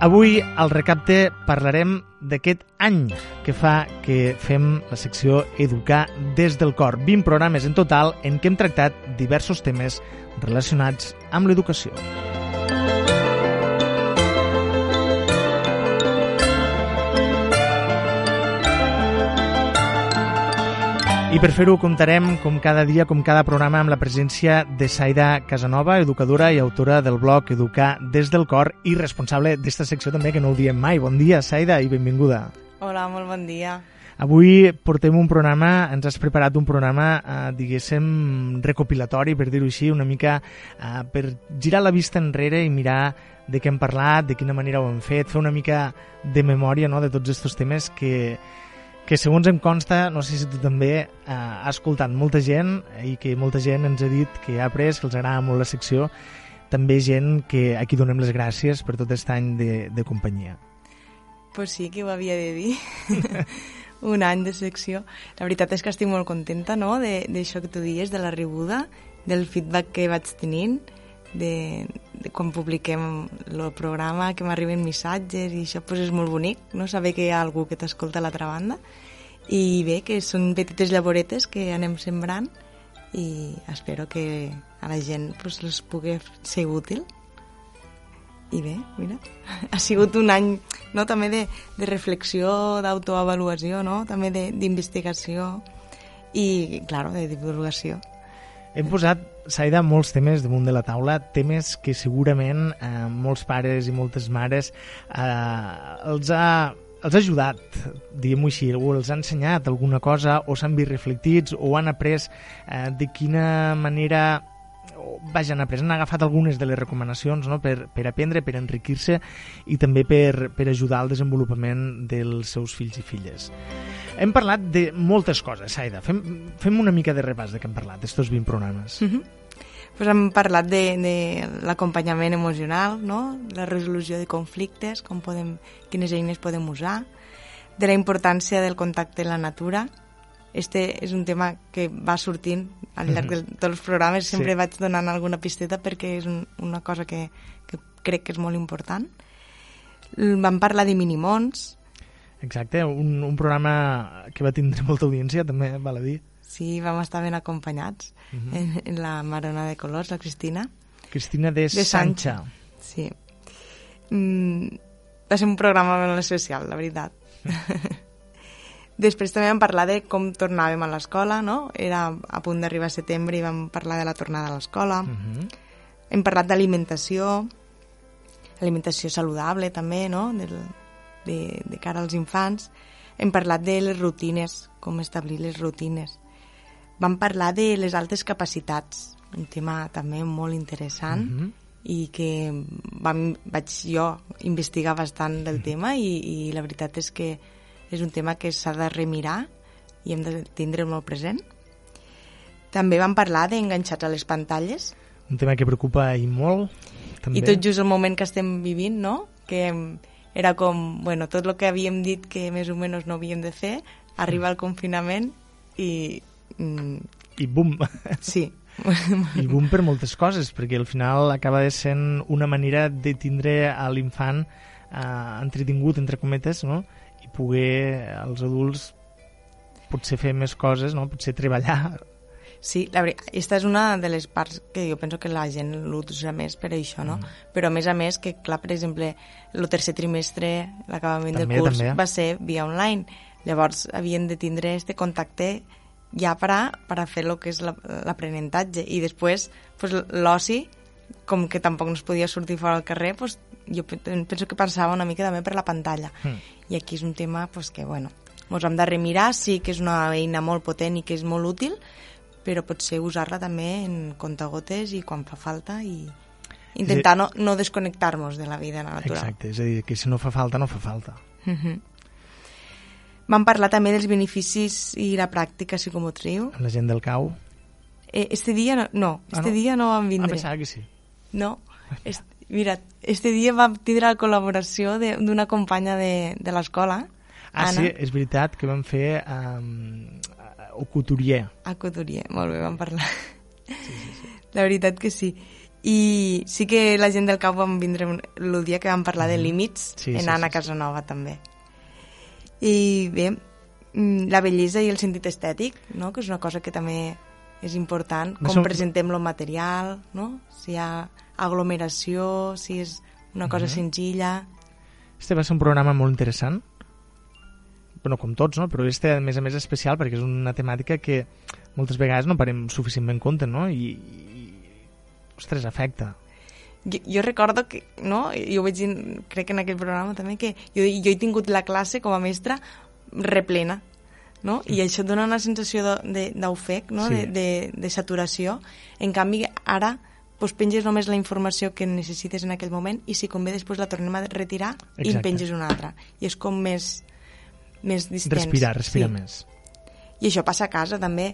Avui, al recapte, parlarem d'aquest any que fa que fem la secció Educar des del cor. 20 programes en total en què hem tractat diversos temes relacionats amb l'educació. I per fer-ho comptarem, com cada dia, com cada programa, amb la presència de Saida Casanova, educadora i autora del blog Educar des del cor i responsable d'esta secció també, que no ho diem mai. Bon dia, Saida, i benvinguda. Hola, molt bon dia. Avui portem un programa, ens has preparat un programa, eh, diguéssim, recopilatori, per dir-ho així, una mica eh, per girar la vista enrere i mirar de què hem parlat, de quina manera ho hem fet, fer una mica de memòria no, de tots aquests temes que, que segons em consta, no sé si tu també eh, has escoltat molta gent i que molta gent ens ha dit que ha après, que els agrada molt la secció, també gent que aquí donem les gràcies per tot aquest any de, de companyia. Pues sí, que ho havia de dir. un any de secció. La veritat és que estic molt contenta no? d'això que tu dies, de la rebuda, del feedback que vaig tenint, de, de quan publiquem el programa, que m'arriben missatges i això pues, és molt bonic, no? saber que hi ha algú que t'escolta a l'altra banda i bé, que són petites llaboretes que anem sembrant i espero que a la gent pues, les pugui ser útil i bé, mira, ha sigut un any no, també de, de reflexió, d'autoavaluació, no? també d'investigació i, claro, de divulgació. Hem posat, Saida, molts temes damunt de la taula, temes que segurament eh, molts pares i moltes mares eh, els ha els ha ajudat, diguem-ho així, o els ha ensenyat alguna cosa, o s'han vist reflectits, o han après eh, de quina manera vaja, han après, han agafat algunes de les recomanacions no? per, per aprendre, per enriquir-se i també per, per ajudar al desenvolupament dels seus fills i filles. Hem parlat de moltes coses, Saida. Fem, fem una mica de repàs de què hem parlat, d'estos 20 programes. Mhm. Pues hem parlat de, de l'acompanyament emocional, no? la resolució de conflictes, com podem, quines eines podem usar, de la importància del contacte amb la natura. Este és un tema que va sortint al llarg de tots els programes, Sí. sempre vaig donant alguna pisteta perquè és un, una cosa que, que crec que és molt important. Vam parlar de minimons, Exacte, un, un programa que va tindre molta audiència, també val a dir. sí, vam estar ben acompanyats Mhm. en, en la Marona de Colors, la Cristina. Cristina de, De Sancha. Sancha. Sí. Mm, va ser un programa molt especial, la veritat. Després també vam parlar de com tornàvem a l'escola, no? Era a punt d'arribar a setembre i vam parlar de la tornada a l'escola. Mhm. Hem parlat d'alimentació, alimentació saludable també, no? Del, de, de cara als infants. Hem parlat de les rutines, com establir les rutines. Vam parlar de les altes capacitats, un tema també molt interessant Mhm. i que vam, vaig jo investigar bastant del tema i, i la veritat és que és un tema que s'ha de remirar i hem de tindre molt present. També vam parlar d'enganxats a les pantalles, Un tema que preocupa i molt, també. i tot just el moment que estem vivint, no? Que era com, bueno, tot el que havíem dit que més o menys no havíem de fer, arriba el confinament i... Mm, I bum! sí. I bum per moltes coses, perquè al final acaba de sent una manera de tindre a l'infant eh, entretingut, entre cometes, no? i poder els adults potser fer més coses, no? potser treballar. Sí, la veritat, aquesta és una de les parts que jo penso que la gent l'usa més per això, no? Mm. Però a més a més que, clar, per exemple, el tercer trimestre, l'acabament del curs, també. va ser via online. Llavors havien de tindre este contacte ja per a, per a fer el que és la- l'aprenentatge. I després, pues, l'oci, com que tampoc no es podia sortir fora al carrer, pues, jo pe- penso que passava una mica també per la pantalla. Mm. I aquí és un tema pues, que, bueno, ens hem de remirar, sí que és una eina molt potent i que és molt útil, però potser usar-la també en contagotes i quan fa falta i intentar no, no desconnectar-nos de la vida natural. Exacte, és a dir, que si no fa falta, no fa falta. Mhm. Vam parlar també dels beneficis i la pràctica psicomotriu. La gent del cau... Eh, este dia no, no, Ah, este no? dia no vam Ah, vindre. pensava que sí. No, est, mira, este dia vam tindre la col·laboració de- d'una companya de, de l'escola, Ah, Anna. sí, és veritat que vam fer um, o couturier. A Couturier, molt bé, vam parlar. Sí, sí, sí. La veritat que sí. I sí que la gent del CAU vam vindre el dia que vam parlar de límits, Sí, en sí, Anna sí, sí. Casanova també. I bé, mm, la bellesa i el sentit estètic, no? que és una cosa que també és important, com un- presentem el material, no? si hi ha aglomeració, si és una cosa Mhm. senzilla... Este va ser un programa molt interessant, bueno, com tots, no? però este, a més a més, és especial perquè és una temàtica que moltes vegades no parem suficientment en compte, no? I, i ostres, afecta. Jo, jo recordo que, no, jo vaig dir, crec que en aquell programa també, que jo, jo he tingut la classe com a mestra replena, no? I això et dona una sensació d'ofec, no? Sí. De, de, de saturació. En canvi, ara pues, penges només la informació que necessites en aquell moment i si convé després la tornem a retirar i en Exacte. penges una altra. I és com més, més distens. Respirar, respirar sí. més. I això passa a casa també,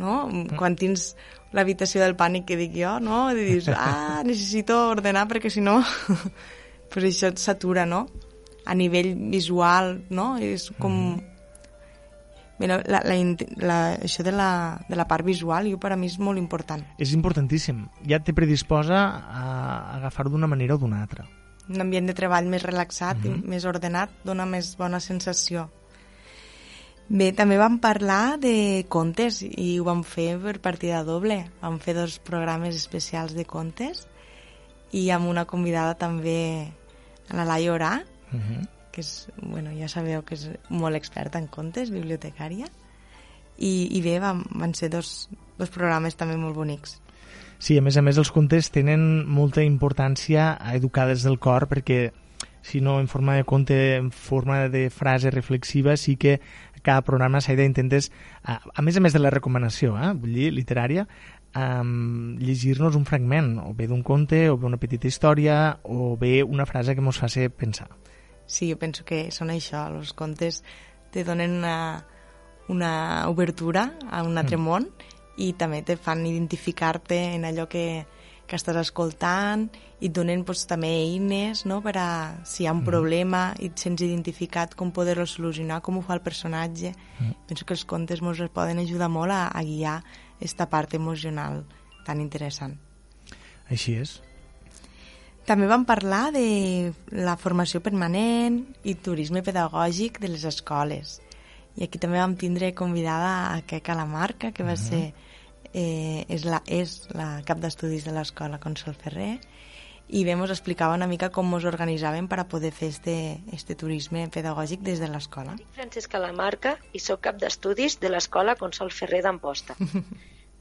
no? Quan tens l'habitació del pànic que dic jo, no? I dius, ah, necessito ordenar perquè si no... pues això et satura, no? A nivell visual, no? És com... Mira, la, la, la, això de la, de la part visual, jo per a mi és molt important. És importantíssim. Ja te predisposa a agafar-ho d'una manera o d'una altra. Un ambient de treball més relaxat Mhm. i més ordenat dona més bona sensació. Bé, també vam parlar de contes i ho vam fer per partida doble. Vam fer dos programes especials de contes i amb una convidada també, la Laia Orà, Uh -huh. que és, bueno, ja sabeu que és molt experta en contes, bibliotecària, i, i bé, van, van ser dos, dos programes també molt bonics. Sí, a més a més els contes tenen molta importància a educar des del cor perquè si no en forma de conte, en forma de frase reflexiva, sí que cada programa s'ha d'intentes, a, a més a més de la recomanació, eh, vull dir, literària, um, llegir-nos un fragment, o bé d'un conte, o bé una petita història, o bé una frase que ens faci pensar. Sí, jo penso que són això, els contes te donen una, una obertura a un altre mm. món i també te fan identificar-te en allò que, que estàs escoltant i et donen pues, també eines no? per a, si hi ha un Mhm. problema i et sents identificat, com poder-lo solucionar, com ho fa el personatge. Mm. Penso que els contes ens poden ajudar molt a, a guiar aquesta part emocional tan interessant. Així és. També vam parlar de la formació permanent i turisme pedagògic de les escoles. I aquí també vam tindre convidada a Queca Lamarca, que va ser eh, és, la, és la cap d'estudis de l'escola Consol Ferrer, i bé, ens explicava una mica com ens organitzàvem per a poder fer este, este turisme pedagògic des de l'escola. Francesca Lamarca i sóc cap d'estudis de l'escola Consol Ferrer d'Amposta.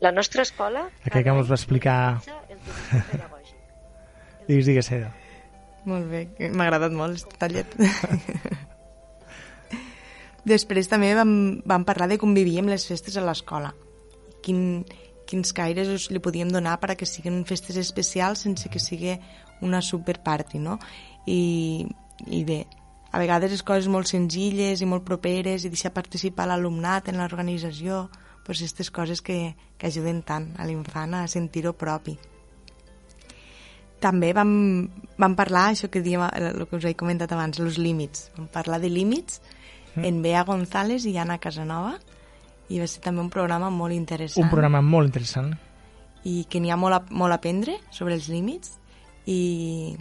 La nostra escola Aquell que ens va explicar... Digues, digues, Seda. Molt bé, m'ha agradat molt el tallet. Després també vam, vam parlar de com vivíem les festes a l'escola. Quin, quins caires li podíem donar per a que siguin festes especials sense que sigui una superparty, no? I, I bé, a vegades les coses molt senzilles i molt properes i deixar participar l'alumnat en l'organització, doncs aquestes coses que, que ajuden tant a l'infant a sentir-ho propi. També vam, vam parlar, això que diem, el que us he comentat abans, els límits. Vam parlar de límits Mm. en Bea González i Anna Casanova i va ser també un programa molt interessant Un programa molt interessant. i que n'hi ha molt a, molt a aprendre sobre els límits i,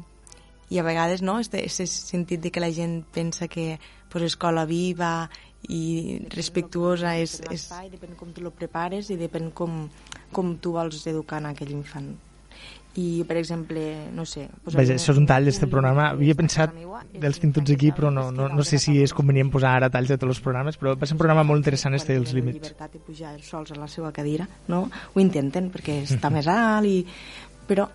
i a vegades no, este, este sentit de que la gent pensa que pues, escola viva i respectuosa és, és... Depèn com tu lo prepares i depèn com, com tu vols educar en aquell infant. I, per exemple, no sé... Vaja, això és un tall d'este programa. Havia pensat, els tinc tots aquí, però no, no, no sé si és convenient posar ara talls de tots els programes, però va ser un programa molt interessant este dels límits. llibertat de pujar ells sols a la seva cadira, no? Ho intenten perquè està més alt i... Però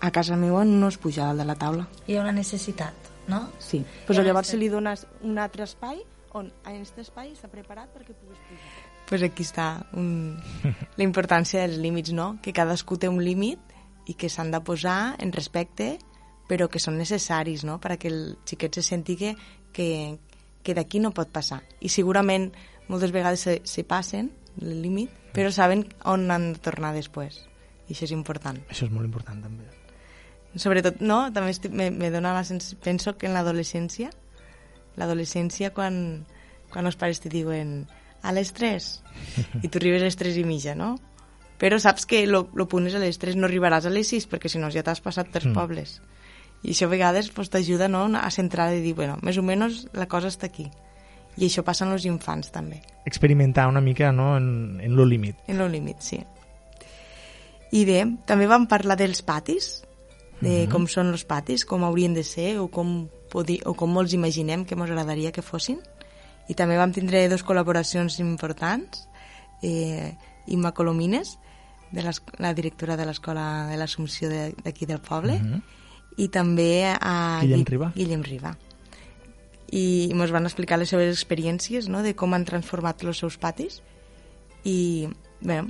a casa meva no es puja dalt de la taula. Hi ha una necessitat, no? Sí. Pues llavors se li dones un altre espai on en aquest espai està preparat perquè puguis pujar. Pues aquí està un... la importància dels límits, no? Que cadascú té un límit i que s'han de posar en respecte però que són necessaris no? perquè el xiquet se senti que, que, que d'aquí no pot passar. I segurament moltes vegades se, se passen el límit, però saben on han de tornar després. I això és important. Això és molt important, també. Sobretot, no? També estic, me, me dona la sens... Penso que en l'adolescència, l'adolescència quan, quan els pares te diuen a les 3 i tu arribes a les 3 i mitja, no? Però saps que lo, lo punt és a les 3, no arribaràs a les 6 perquè si no ja t'has passat pels Mm. pobles. I això a vegades pues, t'ajuda no, a centrar i dir, bueno, més o menys la cosa està aquí. I això passa en els infants també, Experimentar una mica no, en, en lo límit. en el límit, sí. I bé, també vam parlar dels patis, de Mhm. com són els patis, com haurien de ser o com, podi, o com els imaginem que ens agradaria que fossin. I també vam tindre dos col·laboracions importants, eh, Imma Colomines, de la directora de l'Escola de l'Assumpció de- d'aquí del poble, Mhm. i també a Guillem Gui- Riba. Guillem Riba. I ens van explicar les seves experiències, no?, de com han transformat els seus patis. I, bé,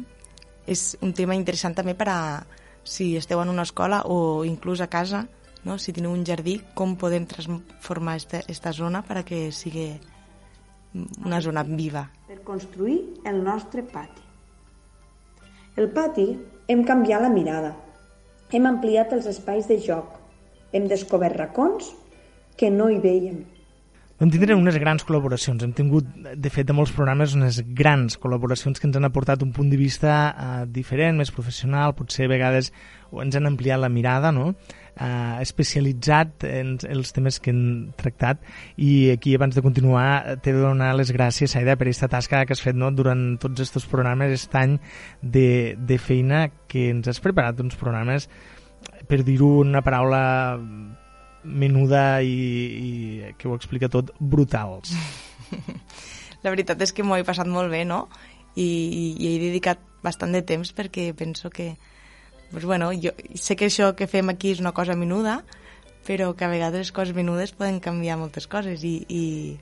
és un tema interessant també per a si esteu en una escola o inclús a casa, no? si teniu un jardí, com podem transformar esta, esta zona per a que sigui una zona viva. per construir el nostre pati. El pati hem canviat la mirada, hem ampliat els espais de joc, hem descobert racons que no hi veiem. Vam tindre unes grans col·laboracions. Hem tingut, de fet, de molts programes, unes grans col·laboracions que ens han aportat un punt de vista eh, diferent, més professional, potser a vegades ens han ampliat la mirada, no? Eh, especialitzat en els temes que hem tractat i aquí abans de continuar t'he de donar les gràcies Aida per aquesta tasca que has fet no? durant tots aquests programes aquest any de, de feina que ens has preparat uns programes per dir-ho una paraula menuda i, i que ho explica tot, brutals. La veritat és que m'ho he passat molt bé, no? I, i he dedicat bastant de temps perquè penso que pues bueno, jo sé que això que fem aquí és una cosa menuda, però que a vegades les coses menudes poden canviar moltes coses i, i,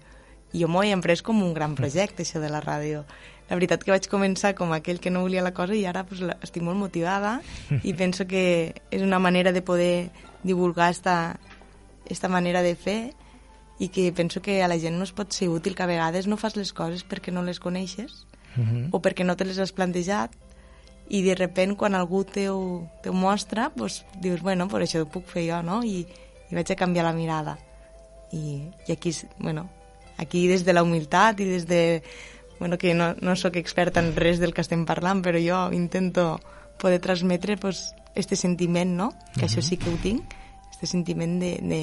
jo m'ho he emprès com un gran projecte, això de la ràdio. la veritat que vaig començar com aquell que no volia la cosa i ara pues, estic molt motivada i penso que és una manera de poder divulgar esta, esta manera de fer i que penso que a la gent no es pot ser útil que a vegades no fas les coses perquè no les coneixes Mhm. o perquè no te les has plantejat i de repent quan algú te ho, te ho mostra pues, dius, bueno, per això ho puc fer jo no? I, i vaig a canviar la mirada i, i aquí, bueno, aquí des de la humilitat i des de bueno, que no, no sóc experta en res del que estem parlant però jo intento poder transmetre pues, este sentiment no? que això sí que ho tinc este sentiment de, de,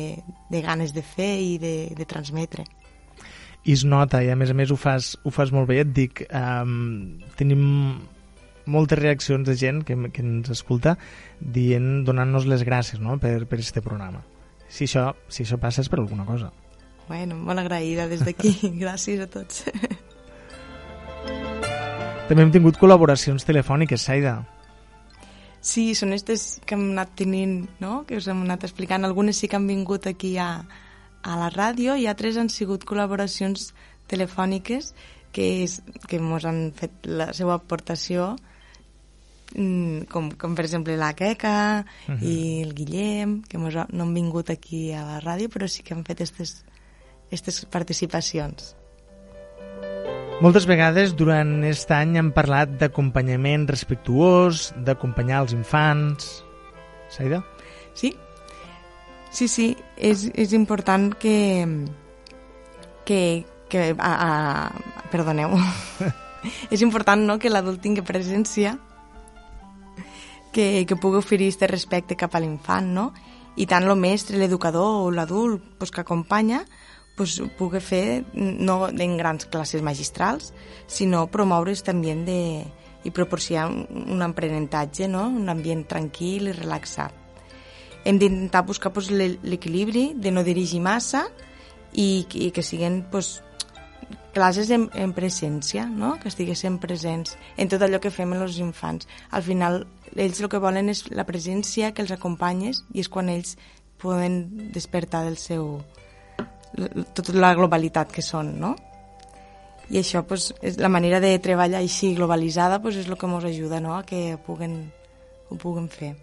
de ganes de fer i de, de transmetre I es nota, i a més a més ho fas, ho fas molt bé, et dic, um, tenim moltes reaccions de gent que, que ens escolta dient, donant-nos les gràcies no? per, per este programa. Si això, si això passa és per alguna cosa. bueno, molt agraïda des d'aquí gràcies a tots També hem tingut col·laboracions telefòniques, Saida. Sí, són aquestes que hem anat tenint, no? que us hem anat explicant. Algunes sí que han vingut aquí a, a la ràdio i altres han sigut col·laboracions telefòniques que, és, que ens han fet la seva aportació com, com per exemple la Queca Mhm. i el Guillem, que mos, no han vingut aquí a la ràdio, però sí que han fet aquestes participacions. Moltes vegades durant aquest any hem parlat d'acompanyament respectuós, d'acompanyar els infants... Saida? Sí, sí, sí, és, és important que, que, que a, a, perdoneu, és important no, que l'adult tingui presència, que, que pugui oferir este respecte cap a l'infant, no? I tant el mestre, l'educador o l'adult pues, que acompanya pues, pugui fer, no en grans classes magistrals, sinó promoure aquest ambient de, i proporcionar un, un aprenentatge, no? un ambient tranquil i relaxat. Hem d'intentar buscar pues, l'e- l'equilibri de no dirigir massa i, i que siguin pues, classes en, en presència, no? que estiguessin presents en tot allò que fem amb els infants. Al final, ells el que volen és la presència, que els acompanyes, i és quan ells poden despertar del seu... tota la globalitat que són, no? I això, pues, és la manera de treballar així globalitzada pues, és el que ens ajuda no? a que puguen, ho puguen fer.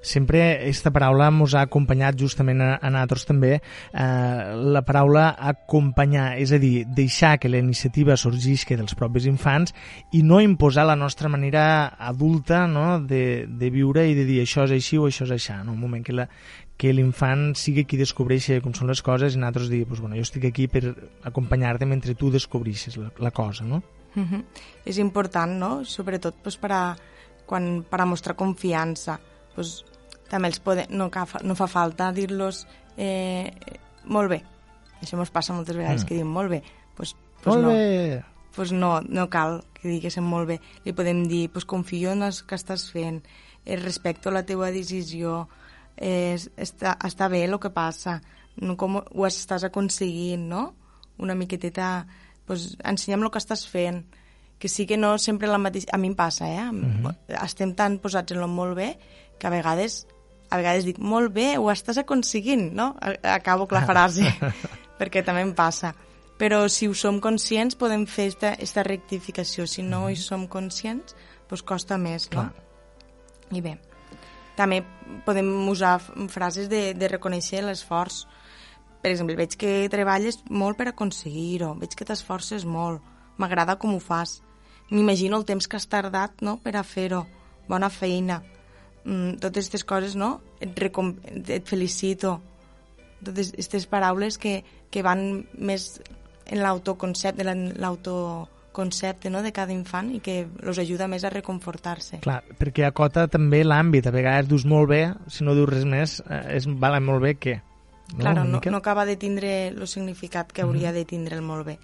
Sempre aquesta paraula ens ha acompanyat justament a, a nosaltres també, eh, la paraula acompanyar, és a dir, deixar que la iniciativa sorgisca dels propis infants i no imposar la nostra manera adulta no? de, de viure i de dir això és així o això és això. No? Un moment que la, que l'infant sigui qui descobreixi com són les coses i nosaltres dir, pues, bueno, jo estic aquí per acompanyar-te mentre tu descobreixes la, la cosa, no? Uh -huh. És important, no? Sobretot pues, per, a, quan, per a mostrar confiança. Pues, també els pode, no, no fa falta dir-los eh, molt bé. Això ens passa moltes vegades, Mm. que diuen molt bé. Pues, pues Molt no. bé! Pues no, no cal que diguéssim molt bé. Li podem dir, pues confio en el que estàs fent, eh, respecto la teua decisió, eh, està, està bé el que passa, no, com ho estàs aconseguint, no? Una miqueteta, pues, ensenya'm el que estàs fent, que sí que no sempre la mateixa... A mi em passa, eh? Mhm. Estem tan posats en lo molt bé que a vegades a vegades dic, molt bé, ho estàs aconseguint, no? Acabo la frase, perquè també em passa. Però si ho som conscients podem fer esta, esta rectificació. Si no hi som conscients, doncs costa més, no? Clar. I bé, també podem usar frases de, de reconèixer l'esforç. Per exemple, veig que treballes molt per aconseguir-ho, veig que t'esforces molt, m'agrada com ho fas, m'imagino el temps que has tardat no, per a fer-ho, bona feina, mm, totes aquestes coses, no? Et, recom et felicito, totes aquestes paraules que, que van més en l'autoconcepte, en l'autoconcepte no, de cada infant i que els ajuda més a reconfortar-se. Clar, perquè acota també l'àmbit. A vegades dius molt bé, si no dius res més, eh, és val molt bé què? No? Claro, no, no acaba de tindre el significat que hauria de tindre el molt bé.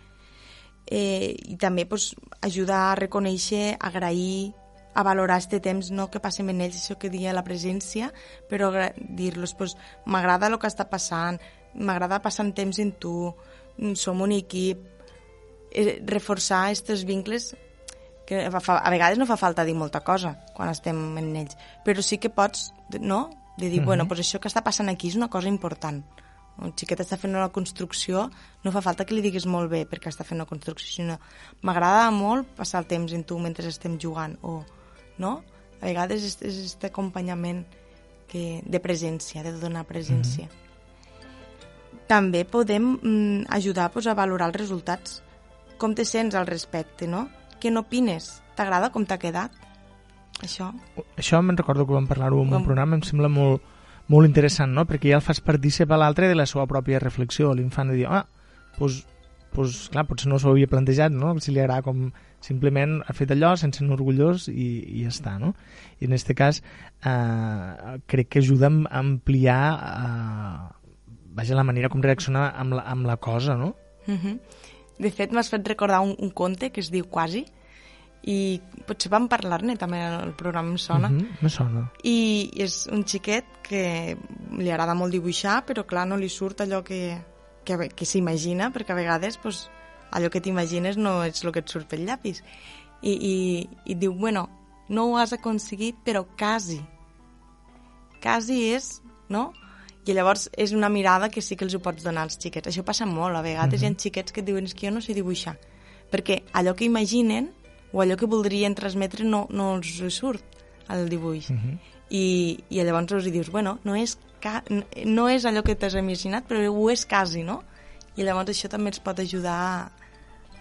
Eh, I també pues, ajuda a reconèixer, agrair, a valorar este temps no, que passem en ells, això que deia la presència, però dir-los, pues, m'agrada el que està passant, m'agrada passar temps en tu, mm, som un equip, eh, reforçar aquests vincles que a vegades no fa falta dir molta cosa quan estem en ells, però sí que pots, no?, de dir, Mhm. bueno, pues això que està passant aquí és una cosa important, Un xiquet està fent una construcció, no fa falta que li diguis molt bé perquè està fent una construcció, sinó m'agrada molt passar el temps amb tu mentre estem jugant, o, no? A vegades és, és aquest acompanyament que, de presència, de donar presència. També podem mm, ajudar pues, a valorar els resultats. Com te sents al respecte, no? Què n'opines? T'agrada com t'ha quedat? Això? Això me'n recordo que vam parlar-ho en un Com- programa, em sembla molt, molt interessant, no? Perquè ja el fas partícip a l'altre de la seva pròpia reflexió. L'infant de dir, ah, doncs, doncs, clar, potser no s'ho havia plantejat, no? Si li agrada com simplement ha fet allò, se'n sent orgullós i, i ja està, no? I en aquest cas eh, crec que ajuda a ampliar eh, vaja, la manera com reaccionar amb la, amb la cosa, no? Mhm. De fet, m'has fet recordar un, un conte que es diu Quasi, i potser vam parlar-ne també al programa em sona. Mhm, me sona. I és un xiquet que li agrada molt dibuixar, però clar, no li surt allò que, que, que s'imagina, perquè a vegades pues, allò que t'imagines no és el que et surt pel llapis. I, i, I diu, bueno, no ho has aconseguit, però quasi. Quasi és, no? I llavors és una mirada que sí que els ho pots donar als xiquets. Això passa molt, a vegades hi ha Mhm. xiquets que et diuen que jo no sé dibuixar. Perquè allò que imaginen o allò que voldrien transmetre no, no els surt al dibuix. Mhm. I, i llavors els dius, bueno, no és, ca no és allò que t'has imaginat, però ho és quasi, no? I llavors això també ens pot ajudar a,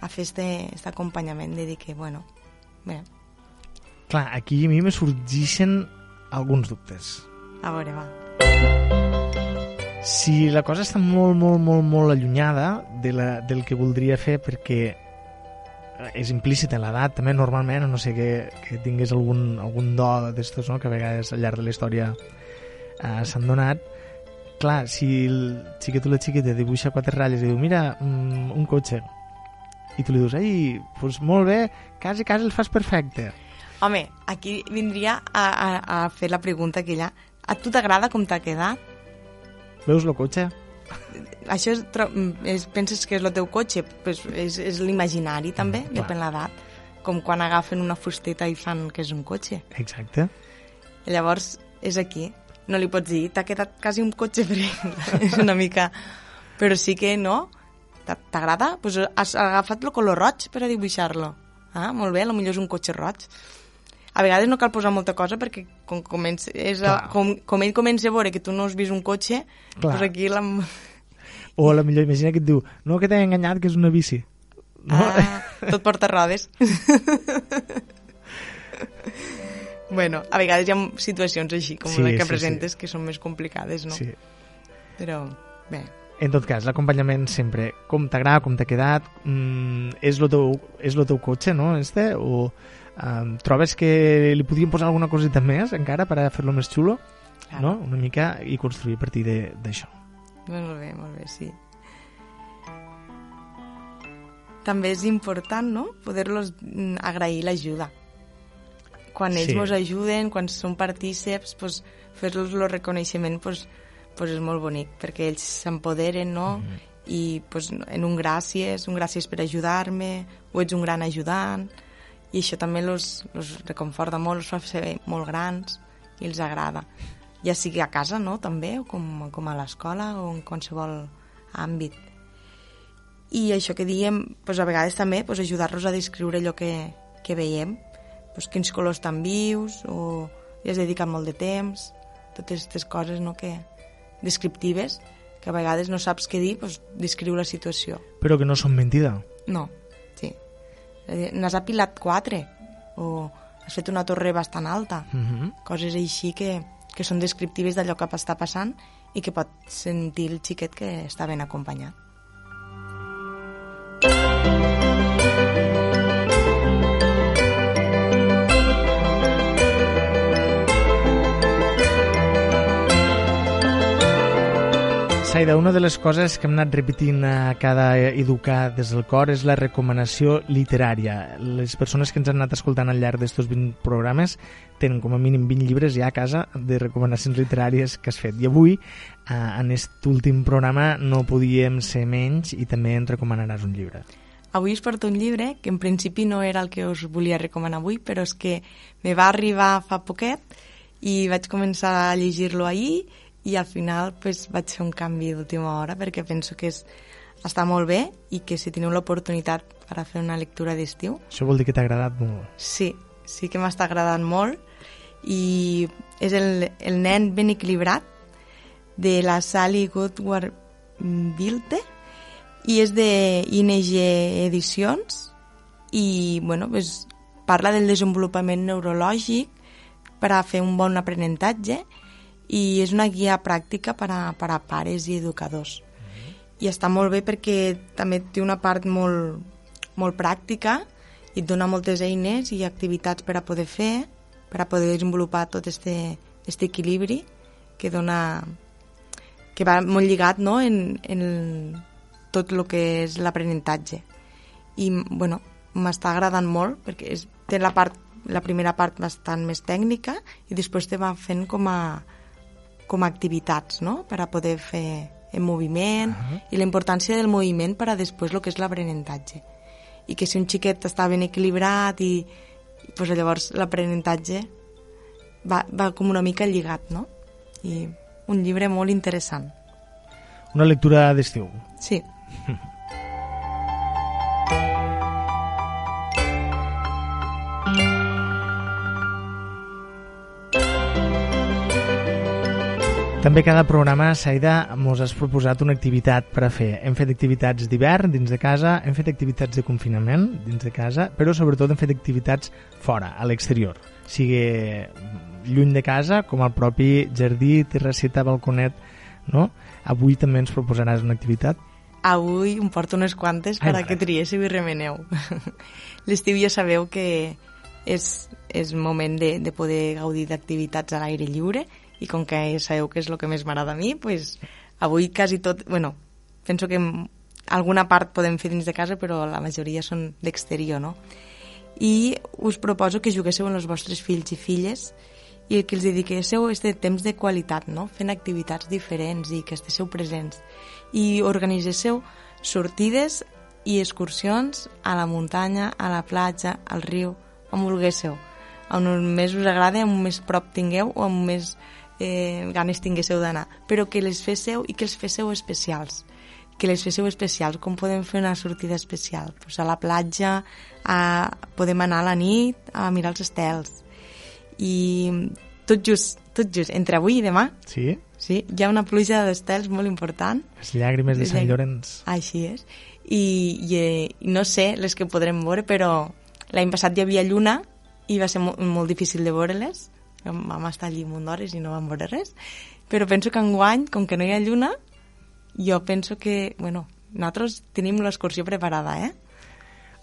a fer aquest acompanyament de dir que, bueno, bé, Clar, aquí a mi me sorgeixen alguns dubtes. a veure, va. Si la cosa està molt, molt, molt, molt allunyada de la, del que voldria fer perquè és implícit en l'edat també normalment, no sé que, que tingués algun, algun do d'estos no? que a vegades al llarg de la història eh, s'han donat clar, si el xiquet o la xiqueta dibuixa quatre ratlles i diu mira, mm, un cotxe i tu li dius, ei, doncs molt bé quasi, quasi el fas perfecte Home, aquí vindria a, a, a fer la pregunta aquella. A tu t'agrada com t'ha quedat? veus el cotxe? Això és, tro- és, penses que és el teu cotxe? Pues és, és l'imaginari també, Mm, clar. depèn l'edat. Com quan agafen una fusteta i fan que és un cotxe. exacte llavors és aquí. No li pots dir, t'ha quedat quasi un cotxe perquè és una mica... Però sí que no. T'a- T'agrada? Pues has agafat el color roig per a dibuixar-lo. Ah, molt bé, potser és un cotxe roig. A vegades no cal posar molta cosa perquè com, comença, és a, com, com ell comença a veure que tu no has vist un cotxe, Clar. doncs aquí la... o a la millor imagina que et diu no que t'he enganyat que és una bici no? Ah, tot porta rodes. bueno, a vegades hi ha situacions així, com Sí, la que sí, presentes, que són més complicades, no? Sí. Però, bé, En tot cas, l'acompanyament sempre, com t'agrada, com t'ha quedat, mm, és el teu, és el teu cotxe, no, este? O um, trobes que li podríem posar alguna coseta més encara per fer-lo més xulo? Clar. No? Una mica i construir a partir de- d'això. molt bé, molt bé, sí. També és important, no?, poder-los mm, agrair l'ajuda. Quan ells Sí. ens ajuden, quan són partíceps, pues, fer-los el reconeixement pues, pues és molt bonic, perquè ells s'empoderen, no?, Mhm. i pues, en un gràcies, un gràcies per ajudar-me, o ets un gran ajudant, i això també los, los reconforta molt, els fa ser molt grans i els agrada. Ja sigui a casa, no?, també, o com, com a l'escola o en qualsevol àmbit. I això que diem, pues, a vegades també pues, ajudar-los a descriure allò que, que veiem, pues, quins colors tan vius, o li has dedicat molt de temps, totes aquestes coses no, que, descriptives, que a vegades no saps què dir, pues, descriu la situació. Però que no són mentida. No, sí. N'has apilat quatre, o has fet una torre bastant alta, Mhm. coses així que, que són descriptives d'allò que està passant i que pot sentir el xiquet que està ben acompanyat. Saida, una de les coses que hem anat repetint a cada educar des del cor és la recomanació literària. Les persones que ens han anat escoltant al llarg d'estos 20 programes tenen com a mínim 20 llibres ja a casa de recomanacions literàries que has fet. I avui, eh, en aquest últim programa, no podíem ser menys i també ens recomanaràs un llibre. Avui us porto un llibre que en principi no era el que us volia recomanar avui, però és que me va arribar fa poquet i vaig començar a llegir-lo ahir i al final pues, vaig fer un canvi d'última hora perquè penso que és, està molt bé i que si teniu l'oportunitat per a fer una lectura d'estiu, Això vol dir que t'ha agradat molt. sí, sí que m'està agradant molt. I és el, el nen ben equilibrat de la Sally Goodward Bilte i és de ING Edicions. I bueno, pues, parla del desenvolupament neurològic per a fer un bon aprenentatge i és una guia pràctica per a, per a pares i educadors. I està molt bé perquè també té una part molt, molt pràctica i et dona moltes eines i activitats per a poder fer, per a poder desenvolupar tot este, este equilibri que dona que va molt lligat no? en, en tot el que és l'aprenentatge. I, bueno, m'està agradant molt perquè és, té la, part, la primera part bastant més tècnica i després te va fent com a, com a activitats, no?, per a poder fer en moviment uh -huh. i la importància del moviment per a després el que és l'aprenentatge. I que si un xiquet està ben equilibrat i pues, llavors l'aprenentatge va, va com una mica lligat, no? I un llibre molt interessant. Una lectura d'estiu. Sí. També cada programa, Saida, mos has proposat una activitat per a fer. Hem fet activitats d'hivern dins de casa, hem fet activitats de confinament dins de casa, però sobretot hem fet activitats fora, a l'exterior. Sigui lluny de casa, com el propi jardí, terrasseta, balconet, no? Avui també ens proposaràs una activitat? Avui em porto unes quantes per a que triéssiu i remeneu. L'estiu ja sabeu que és, és moment de, de poder gaudir d'activitats a l'aire lliure i com que sabeu que és el que més m'agrada a mi, pues, avui quasi tot... Bueno, penso que alguna part podem fer dins de casa, però la majoria són d'exterior, no? I us proposo que juguéssiu amb els vostres fills i filles i que els dediquéssiu este temps de qualitat, no? fent activitats diferents i que estigueu presents. I organitzéssiu sortides i excursions a la muntanya, a la platja, al riu, on vulguéssiu. On més us agrada, on més prop tingueu o on més eh, ganes tinguéssiu d'anar. Però que les féssiu i que els féssiu especials que les féssiu especials, com podem fer una sortida especial? Pues a la platja, a, podem anar a la nit a mirar els estels. I tot just, tot just, entre avui i demà, Sí? sí, hi ha una pluja d'estels molt important. Les llàgrimes de Sant Llorenç. Així és. I, i, eh, i no sé les que podrem veure, però l'any passat hi havia lluna i va ser mo molt difícil de veure-les. Vam estar allí un munt d'hores i no vam veure res. Però penso que enguany, com que no hi ha lluna, jo penso que, bueno, nosaltres tenim l'excursió preparada, eh?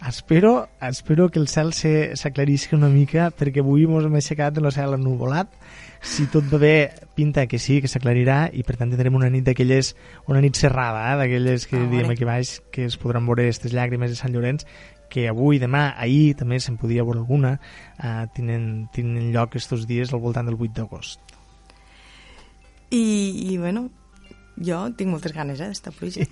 Espero, espero que el cel se- s'aclarisca una mica perquè avui mos hem aixecat de la cel ennuvolat. Si tot va bé, pinta que sí, que s'aclarirà i per tant tindrem una nit d'aquelles, una nit serrada, eh, d'aquelles que A diem aquí baix, que es podran veure aquestes llàgrimes de Sant Llorenç, que avui, demà, ahir també se'n podia veure alguna, eh, tenen, tenen lloc estos dies al voltant del 8 d'agost. I, I, bueno, jo tinc moltes ganes, eh, d'esta pluja.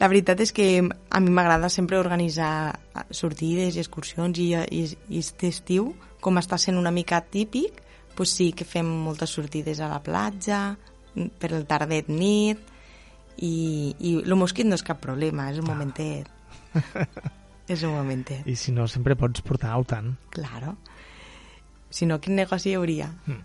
La veritat és que a mi m'agrada sempre organitzar sortides i excursions i, i, i este estiu, com està sent una mica típic, pues sí que fem moltes sortides a la platja, per el tardet nit, i, i el mosquit no és cap problema, és un momentet. És un momentet. I si no, sempre pots portar au tant. Claro. Si no, quin negoci hi hauria? Mm.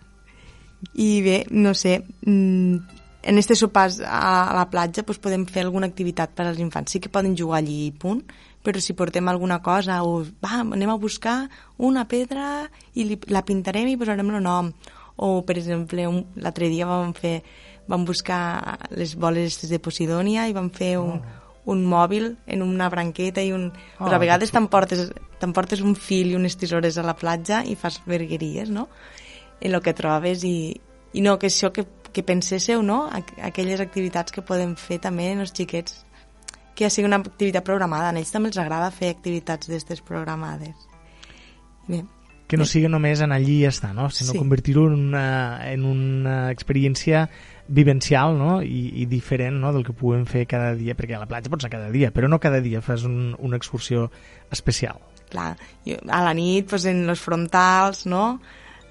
I bé, no sé, mm, en este sopars a la platja pues, podem fer alguna activitat per als infants. Sí que poden jugar allí i punt, però si portem alguna cosa o va, anem a buscar una pedra i li, la pintarem i posarem el nom. O, per exemple, l'altre dia vam fer vam buscar les boles de Posidònia i vam fer un, un mòbil en una branqueta i un... Oh, pues a vegades t'emportes un fil i unes tisores a la platja i fas vergueries, no? En el que trobes i, i no, que això que, que penséssiu, no? Aqu- Aquelles activitats que podem fer també en els xiquets que ja sigui una activitat programada. A ells també els agrada fer activitats d'aquestes programades. Bé, Que no sigui només anar allí i ja està, no? sinó Sí. convertir-ho en, una, en una experiència vivencial no? I, i diferent no? del que puguem fer cada dia, perquè a la platja pots anar cada dia, però no cada dia fas un, una excursió especial. clar, jo, a la nit, pues, en els frontals, no?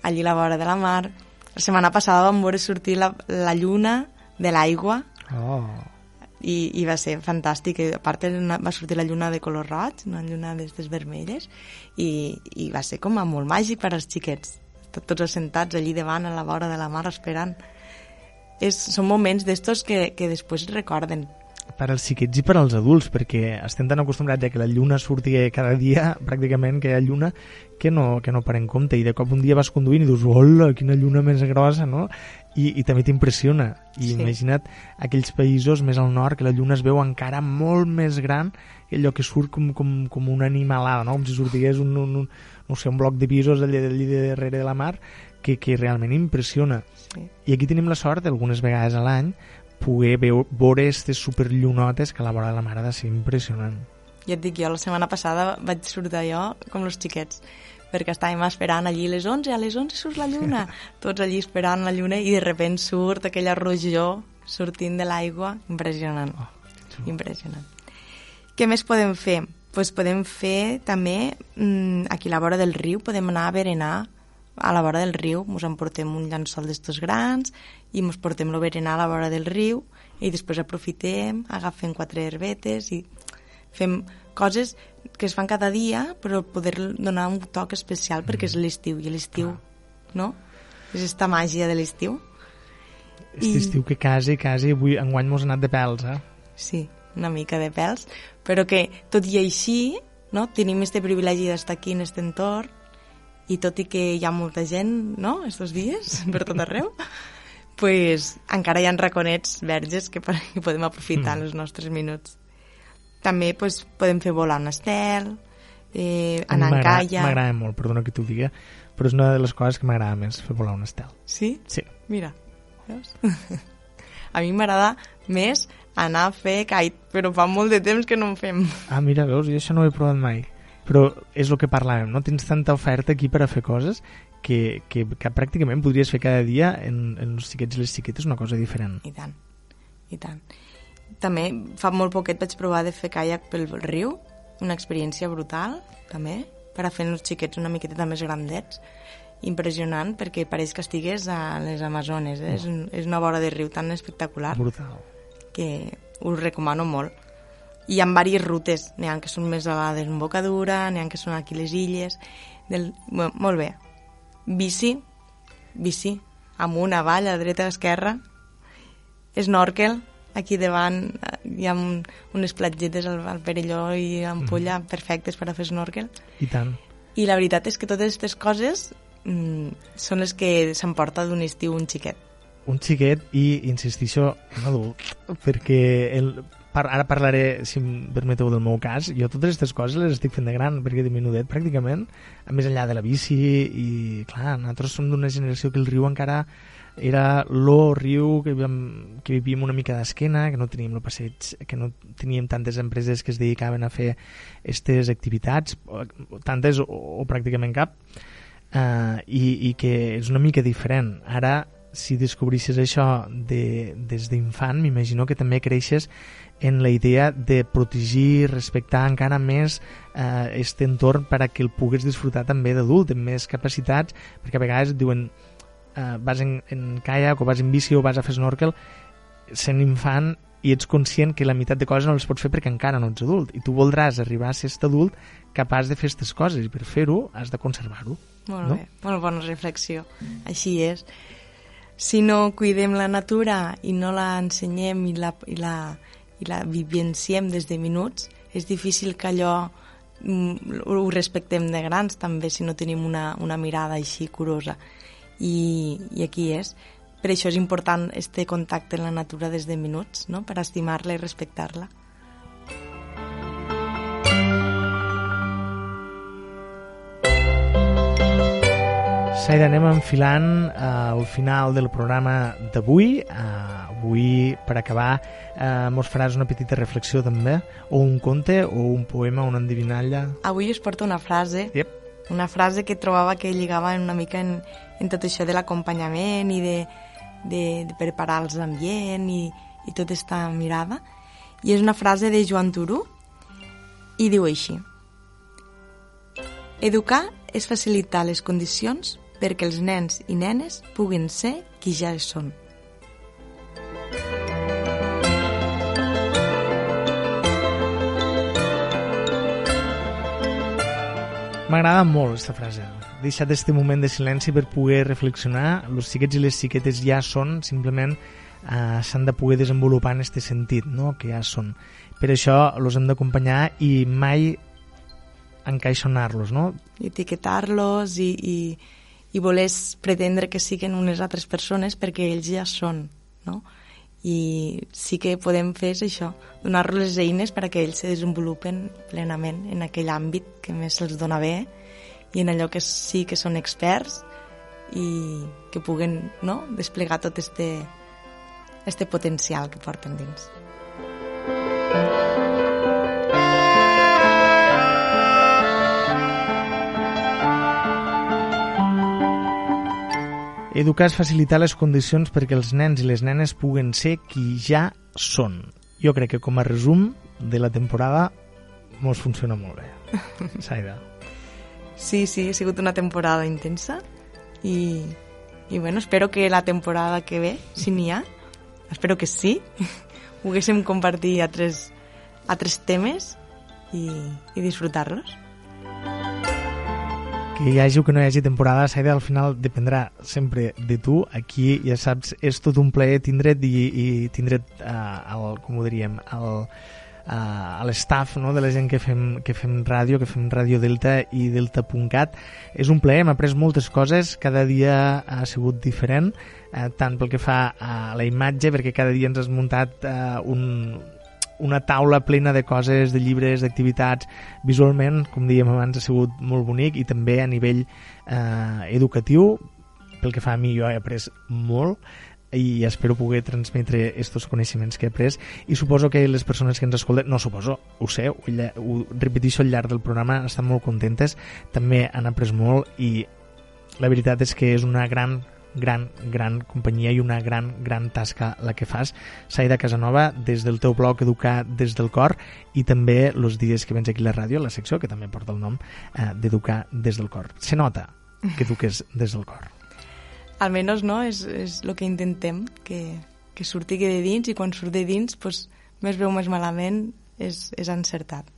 Allí a la vora de la mar, La setmana passada vam veure sortir la, la lluna de l'aigua Oh. i, i va ser fantàstic. I, A part una- va sortir la lluna de color roig, una lluna d'aquestes vermelles, i, i va ser com a molt màgic per als xiquets. Tot- Tots assentats allí davant, a la vora de la mar, esperant. És, són moments d'estos que, que després recorden. per als xiquets i per als adults, perquè estem tan acostumbrats a que la lluna surti cada dia, pràcticament, que hi ha lluna, que no, que no parem compte. I de cop un dia vas conduint i dius, hola, quina lluna més grossa, no? I, i també t'impressiona. I Sí. imagina't aquells països més al nord que la lluna es veu encara molt més gran que allò que surt com, com, com una animalada, no? com si sortigués un, un, un, no sé, un bloc de pisos allà, allà darrere de la mar que, que realment impressiona. Sí. I aquí tenim la sort, algunes vegades a l'any, poder veu, veure aquestes superllunotes que a la vora de la mar ha de ser impressionant. Ja et dic, jo la setmana passada vaig sortir jo com els xiquets perquè estàvem esperant allí a les 11, a les 11 surt la lluna, tots allí esperant la lluna i de repent surt aquella rojor sortint de l'aigua, impressionant, Oh, impressionant. Què més podem fer? Pues podem fer també, mm, aquí a la vora del riu, podem anar a berenar a la vora del riu, ens emportem un llençol d'estos grans i ens portem el berenar a la vora del riu i després aprofitem, agafem quatre herbetes i fem coses que es fan cada dia però poder donar un toc especial perquè és l'estiu i l'estiu, no? És esta màgia de l'estiu. Aquest estiu que quasi, quasi, avui enguany mos anat de pèls, eh? Sí, una mica de pèls, però que tot i així no, tenim este privilegi d'estar aquí en aquest entorn i tot i que hi ha molta gent, no?, estos dies, per tot arreu, pues, encara hi ha raconets verges que, que podem aprofitar Mm. els nostres minuts. També pues, podem fer volar un estel, eh, anar en calla... M'agrada molt, perdona que t'ho digui, però és una de les coses que m'agrada més, fer volar un estel. Sí? Sí. Mira, veus? a mi m'agrada més anar a fer kite, però fa molt de temps que no en fem. Ah, mira, veus, jo això no ho he provat mai. Però és el que parlàvem, no? Tens tanta oferta aquí per a fer coses que, que, que pràcticament podries fer cada dia en, en els xiquets i les xiquetes una cosa diferent. I tant, i tant. També fa molt poquet vaig provar de fer caiac pel riu, una experiència brutal, també, per a fer els xiquets una miqueta més grandets. Impressionant, perquè pareix que estigués a les Amazones. Eh? És, un, és una vora de riu tan espectacular Brutal. que us recomano molt. Hi ha diverses rutes, n'hi ha que són més a la desembocadura, n'hi ha que són aquí les illes... Del... Bé, molt bé. Bici, bici, amunt, avall, a dreta, a esquerra. Snorkel, aquí davant eh, hi ha un, unes platgetes al, al Perelló i Ampolla perfectes per a fer snorkel. I tant. I la veritat és que totes aquestes coses mm, són les que s'emporta d'un estiu un xiquet. Un xiquet i, insistixo, un adult, perquè el, par, ara parlaré, si em permeteu, del meu cas. Jo totes aquestes coses les estic fent de gran, perquè de menudet pràcticament, més enllà de la bici, i clar, nosaltres som d'una generació que el riu encara era lo riu que, vam, que vivíem una mica d'esquena, que no teníem el passeig, que no teníem tantes empreses que es dedicaven a fer aquestes activitats, tantes o, o pràcticament cap, uh, i, i que és una mica diferent. Ara, si descobrissis això de, des d'infant, m'imagino que també creixes en la idea de protegir, respectar encara més eh, este entorn per a que el pugues disfrutar també d'adult, amb més capacitats, perquè a vegades diuen eh, vas en, en caiac o vas en bici o vas a fer snorkel sent infant i ets conscient que la meitat de coses no les pots fer perquè encara no ets adult i tu voldràs arribar a ser aquest adult capaç de fer aquestes coses i per fer-ho has de conservar-ho Molt no? bé, molt bona reflexió. Així és. Si no cuidem la natura i no la ensenyem i la, i la, i la vivenciem des de minuts, és difícil que allò mm, ho respectem de grans també si no tenim una, una mirada així curosa. I, I aquí és. Per això és important este contacte amb la natura des de minuts, no? per estimar-la i respectar-la. Saida, anem enfilant eh, al final del programa d'avui. Eh, avui, per acabar, eh, mos faràs una petita reflexió també, o un conte, o un poema, una endivinalla... Avui us porto una frase, Yep. una frase que trobava que lligava una mica en, en tot això de l'acompanyament i de, de, de preparar els ambient i, i tota aquesta mirada. I és una frase de Joan Turú i diu així. Educar és facilitar les condicions perquè els nens i nenes puguin ser qui ja són. M'agrada molt aquesta frase. Deixat este moment de silenci per poder reflexionar. Els xiquets i les xiquetes ja són, simplement eh, s'han de poder desenvolupar en este sentit, no? que ja són. Per això els hem d'acompanyar i mai encaixonar-los, no? Etiquetar-los i, i, i voler pretendre que siguin unes altres persones perquè ells ja són, no? I sí que podem fer és això, donar-los les eines perquè ells se desenvolupen plenament en aquell àmbit que més se'ls dona bé i en allò que sí que són experts i que puguen no, desplegar tot este, este potencial que porten dins. Educar és facilitar les condicions perquè els nens i les nenes puguen ser qui ja són. Jo crec que com a resum de la temporada mos funciona molt bé. Saida. Sí, sí, ha sigut una temporada intensa i, i bueno, espero que la temporada que ve, si n'hi ha, espero que sí, poguéssim compartir altres, altres temes i, i disfrutar-los. Que hi hagi o que no hi hagi temporada, Saida, al final dependrà sempre de tu. Aquí, ja saps, és tot un plaer tindre't i, i tindre't, uh, el, com ho diríem, el, uh, a l'estaf no? de la gent que fem, que fem ràdio, que fem Ràdio Delta i Delta.cat. És un plaer, hem après moltes coses, cada dia ha sigut diferent, eh, tant pel que fa a la imatge, perquè cada dia ens has muntat eh, un, una taula plena de coses, de llibres, d'activitats. Visualment, com dèiem abans, ha sigut molt bonic i també a nivell eh, educatiu, pel que fa a mi, jo he après molt i espero poder transmetre aquests coneixements que he après i suposo que les persones que ens escolten, no suposo, ho sé, ho, ho repeteixo al llarg del programa, estan molt contentes, també han après molt i la veritat és que és una gran gran, gran companyia i una gran, gran tasca la que fas. Saida Casanova, des del teu blog Educar des del cor i també els dies que vens aquí a la ràdio, la secció que també porta el nom eh, d'Educar des del cor. Se nota que eduques des del cor. Almenys no, és, és el que intentem, que, que surti de dins i quan surt de dins, pues, més veu més malament, és, és encertat.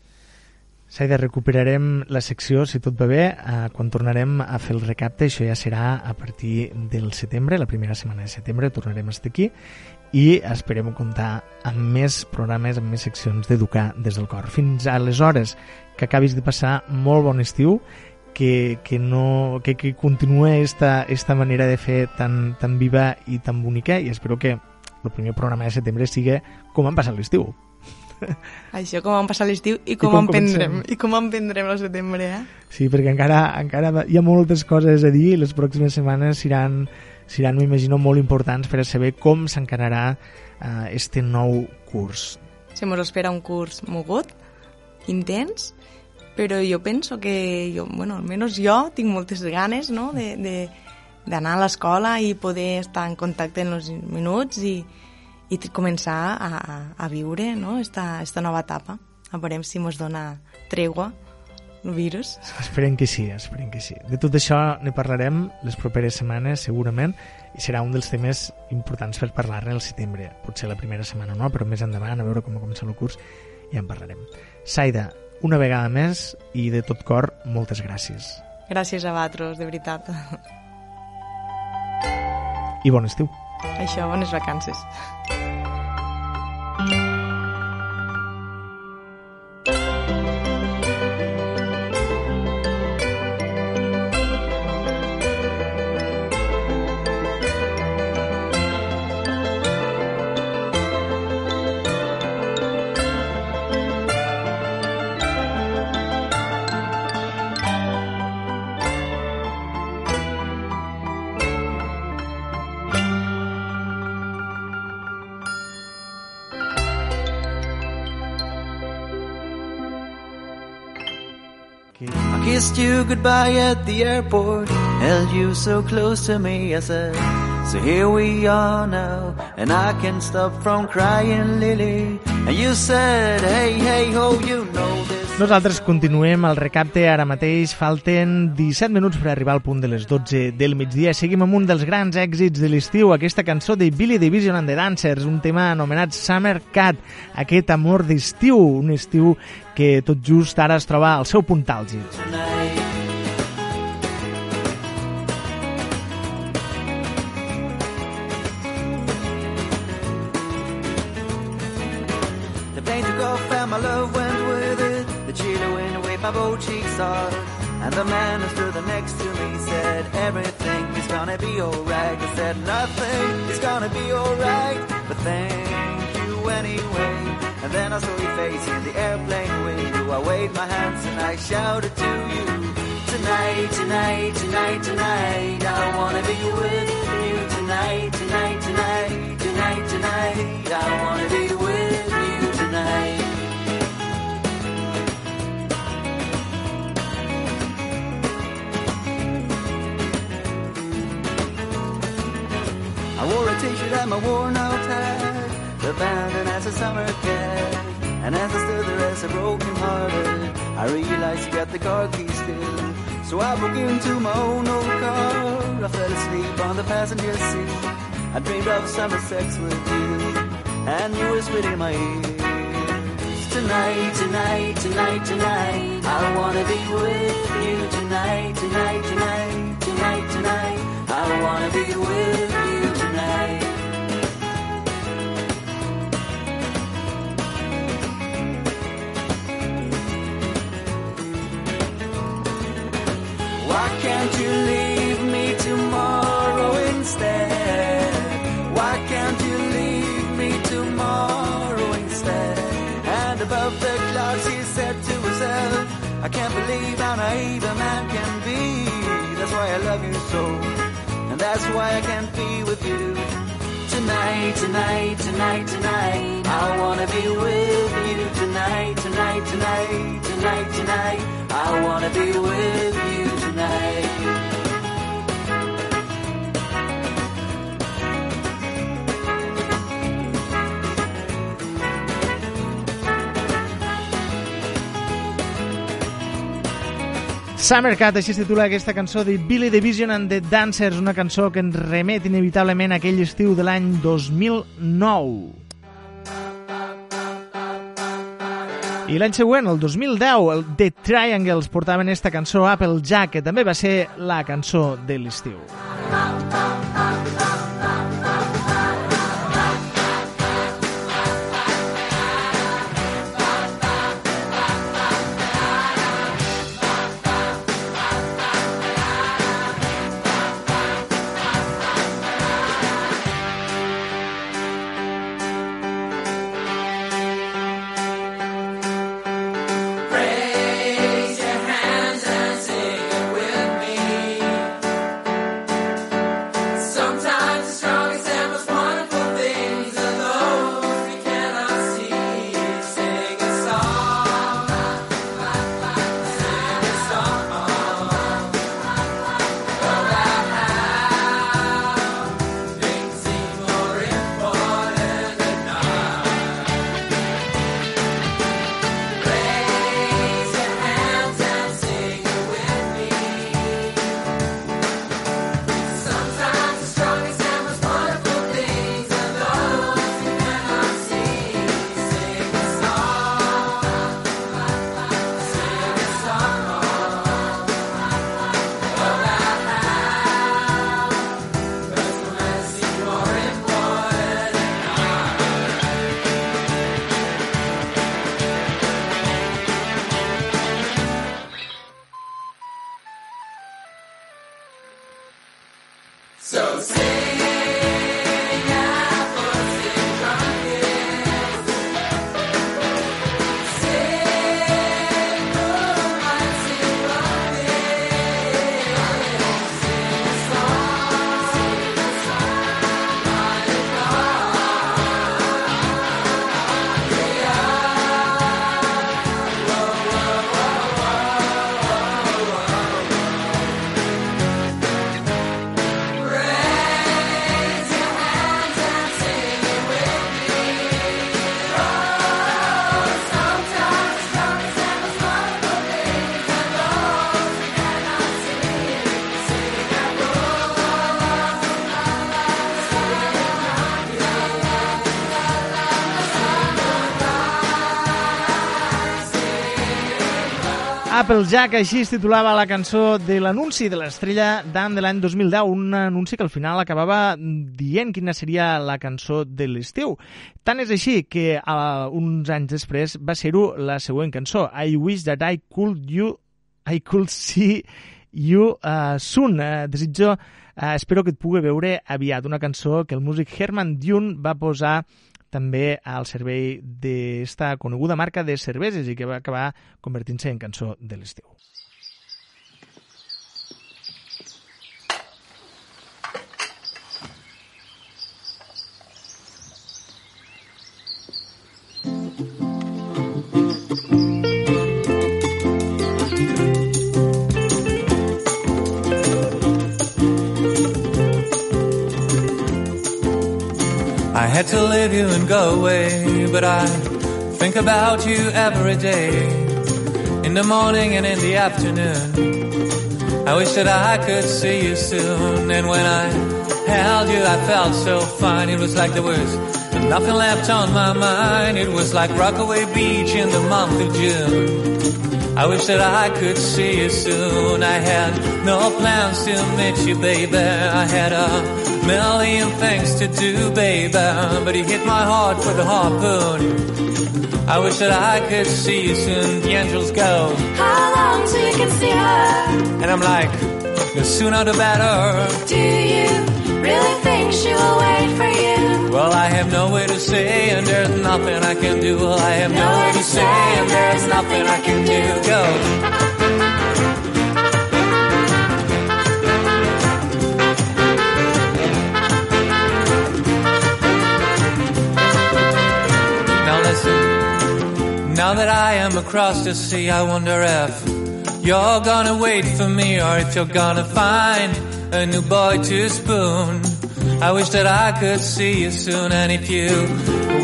Saida, recuperarem la secció, si tot va bé, eh, quan tornarem a fer el recapte, això ja serà a partir del setembre, la primera setmana de setembre, tornarem a estar aquí i esperem comptar amb més programes, amb més seccions d'Educar des del cor. Fins aleshores, que acabis de passar molt bon estiu, que, que, no, que, que continua esta, esta manera de fer tan, tan viva i tan bonica i espero que el primer programa de setembre sigui com han passat l'estiu. Això com vam passar l'estiu i com, com com emprendrem. comencem. I com emprendrem el setembre, eh? Sí, perquè encara, encara hi ha moltes coses a dir i les pròximes setmanes seran, seran m'imagino, molt importants per a saber com s'encararà uh, este nou curs. Se mos espera un curs mogut, intens, però jo penso que, jo, bueno, almenys jo tinc moltes ganes no? de, de, d'anar a l'escola i poder estar en contacte en els minuts i, i començar a, a, viure no? esta, esta nova etapa. A veurem si mos dona tregua el virus. Esperem que sí, esperem que sí. De tot això ne parlarem les properes setmanes, segurament, i serà un dels temes importants per parlar-ne al setembre. Potser la primera setmana no, però més endavant, a veure com comença el curs, ja en parlarem. Saida, una vegada més i de tot cor, moltes gràcies. Gràcies a vosaltres, de veritat. I bon estiu. Això, bones vacances. Kissed you goodbye at the airport, held you so close to me, I said, so here we are now, and I can't stop from crying, Lily. And you said, hey, hey, ho, you know Nosaltres continuem el recapte ara mateix. Falten 17 minuts per arribar al punt de les 12 del migdia. Seguim amb un dels grans èxits de l'estiu, aquesta cançó de Billy Division and the Dancers, un tema anomenat Summer Cat, aquest amor d'estiu, un estiu que tot just ara es troba al seu punt àlgid. The And I saw your face in the airplane window. I waved my hands and I shouted to you. Tonight, tonight, tonight, tonight, I wanna be with you. Tonight, tonight, tonight, tonight, tonight, I wanna be with you tonight. I wore a t-shirt and my worn out abandoned as a summer cat. And as I stood there as a broken hearted, I realized you got the car keys still. So I broke into my own old car. I fell asleep on the passenger seat. I dreamed of summer sex with you, and you whispered in my ear. Tonight, tonight, tonight, tonight, I wanna be with you tonight, tonight, tonight, tonight, tonight. I wanna be with you can't you leave me tomorrow instead? Why can't you leave me tomorrow instead? And above the clouds he said to himself, I can't believe how naive a man can be. That's why I love you so. And that's why I can't be with you. Tonight, tonight, tonight, tonight. I wanna be with you tonight, tonight, tonight, tonight, tonight. I wanna be with you. Summer Cat, així es titula aquesta cançó de Billy Division and the Dancers, una cançó que ens remet inevitablement a aquell estiu de l'any 2009. I l'any següent, el 2010, el The Triangles portaven aquesta cançó Apple Jack, que també va ser la cançó de l'estiu. Applejack, així es titulava la cançó de l'anunci de l'estrella d'Anne de l'any 2010, un anunci que al final acabava dient quina seria la cançó de l'estiu. Tant és així que uh, uns anys després va ser-ho la següent cançó, I Wish That I Could You I Could See You uh, Soon. Uh, desitjo, uh, espero que et pugui veure aviat, una cançó que el músic Herman Dune va posar també al servei d'esta coneguda marca de cerveses i que va acabar convertint-se en cançó de l'estiu. Had to leave you and go away, but I think about you every day. In the morning and in the afternoon. I wish that I could see you soon. And when I held you, I felt so fine. It was like there was nothing left on my mind. It was like Rockaway Beach in the month of June. I wish that I could see you soon. I had no plans to meet you, baby. I had a million things to do, baby. But you hit my heart with a harpoon. I wish that I could see you soon. The angels go. How long till you can see her? And I'm like, the sooner the better. Do you really think she will wait for you? Well, I have nowhere to say, and there's nothing I can do. Well, I have nowhere to say, and there's nothing I can do. Go. Now that I am across the sea, I wonder if you're gonna wait for me, or if you're gonna find a new boy to spoon. I wish that I could see you soon, and if you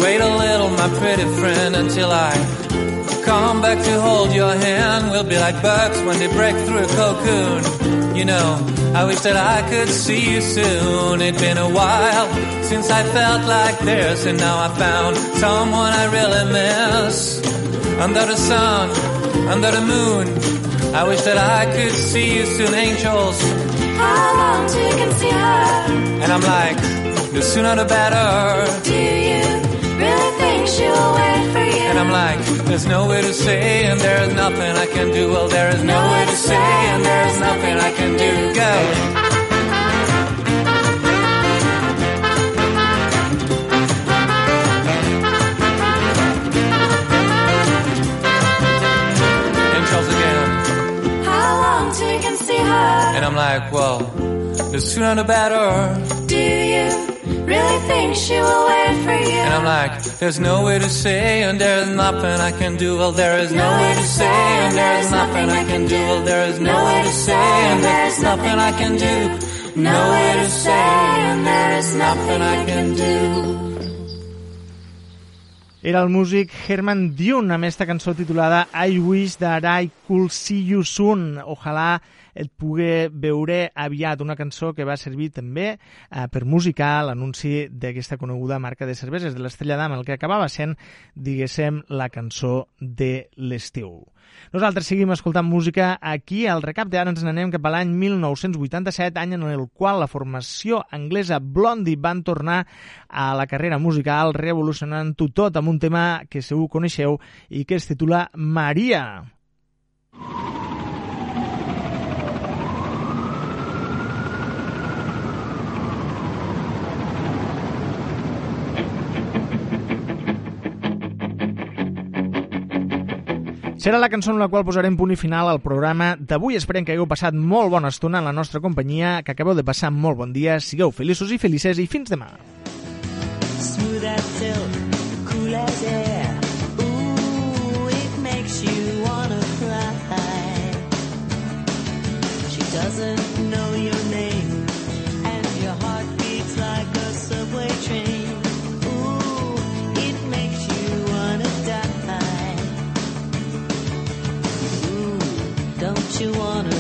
wait a little, my pretty friend, until I come back to hold your hand, we'll be like birds when they break through a cocoon. You know, I wish that I could see you soon. It's been a while since I felt like this, and now I found someone I really miss. Under the sun, under the moon, I wish that I could see you soon, angels. How long till you can see her? And I'm like, the sooner the better. Do you really think she will wait for you? And I'm like, there's nowhere to say, and there's nothing I can do. Well, there is nowhere to say, and there's nothing I can do. Go. I'm like, well, the sooner the better. Do you really think she will wait for you? And I'm like, there's no way to say, and there's nothing I can do. Well, there is no way to say, and there's nothing I can do. Well, there is no way to say, and there's nothing I can do. No way to say, and there is nothing I can do. Era el músic Herman Dune amb esta cançó titulada I Wish That I Could See You Soon. Ojalà et pugui veure aviat una cançó que va servir també eh, per musicar l'anunci d'aquesta coneguda marca de cerveses de l'Estrella d'Am, el que acabava sent, diguéssim, la cançó de l'estiu. Nosaltres seguim escoltant música aquí al recap d'ara ens n'anem cap a l'any 1987, any en el qual la formació anglesa Blondie van tornar a la carrera musical revolucionant-ho tot amb un tema que segur coneixeu i que es titula Maria. Serà la cançó en la qual posarem punt i final al programa d'avui. Esperem que hagueu passat molt bona estona en la nostra companyia, que acabeu de passar molt bon dia, sigueu feliços i felices i fins demà. Smooth as silk, cool as air. You wanna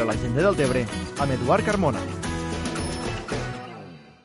per a la gent del Tebre amb Eduard Carmona.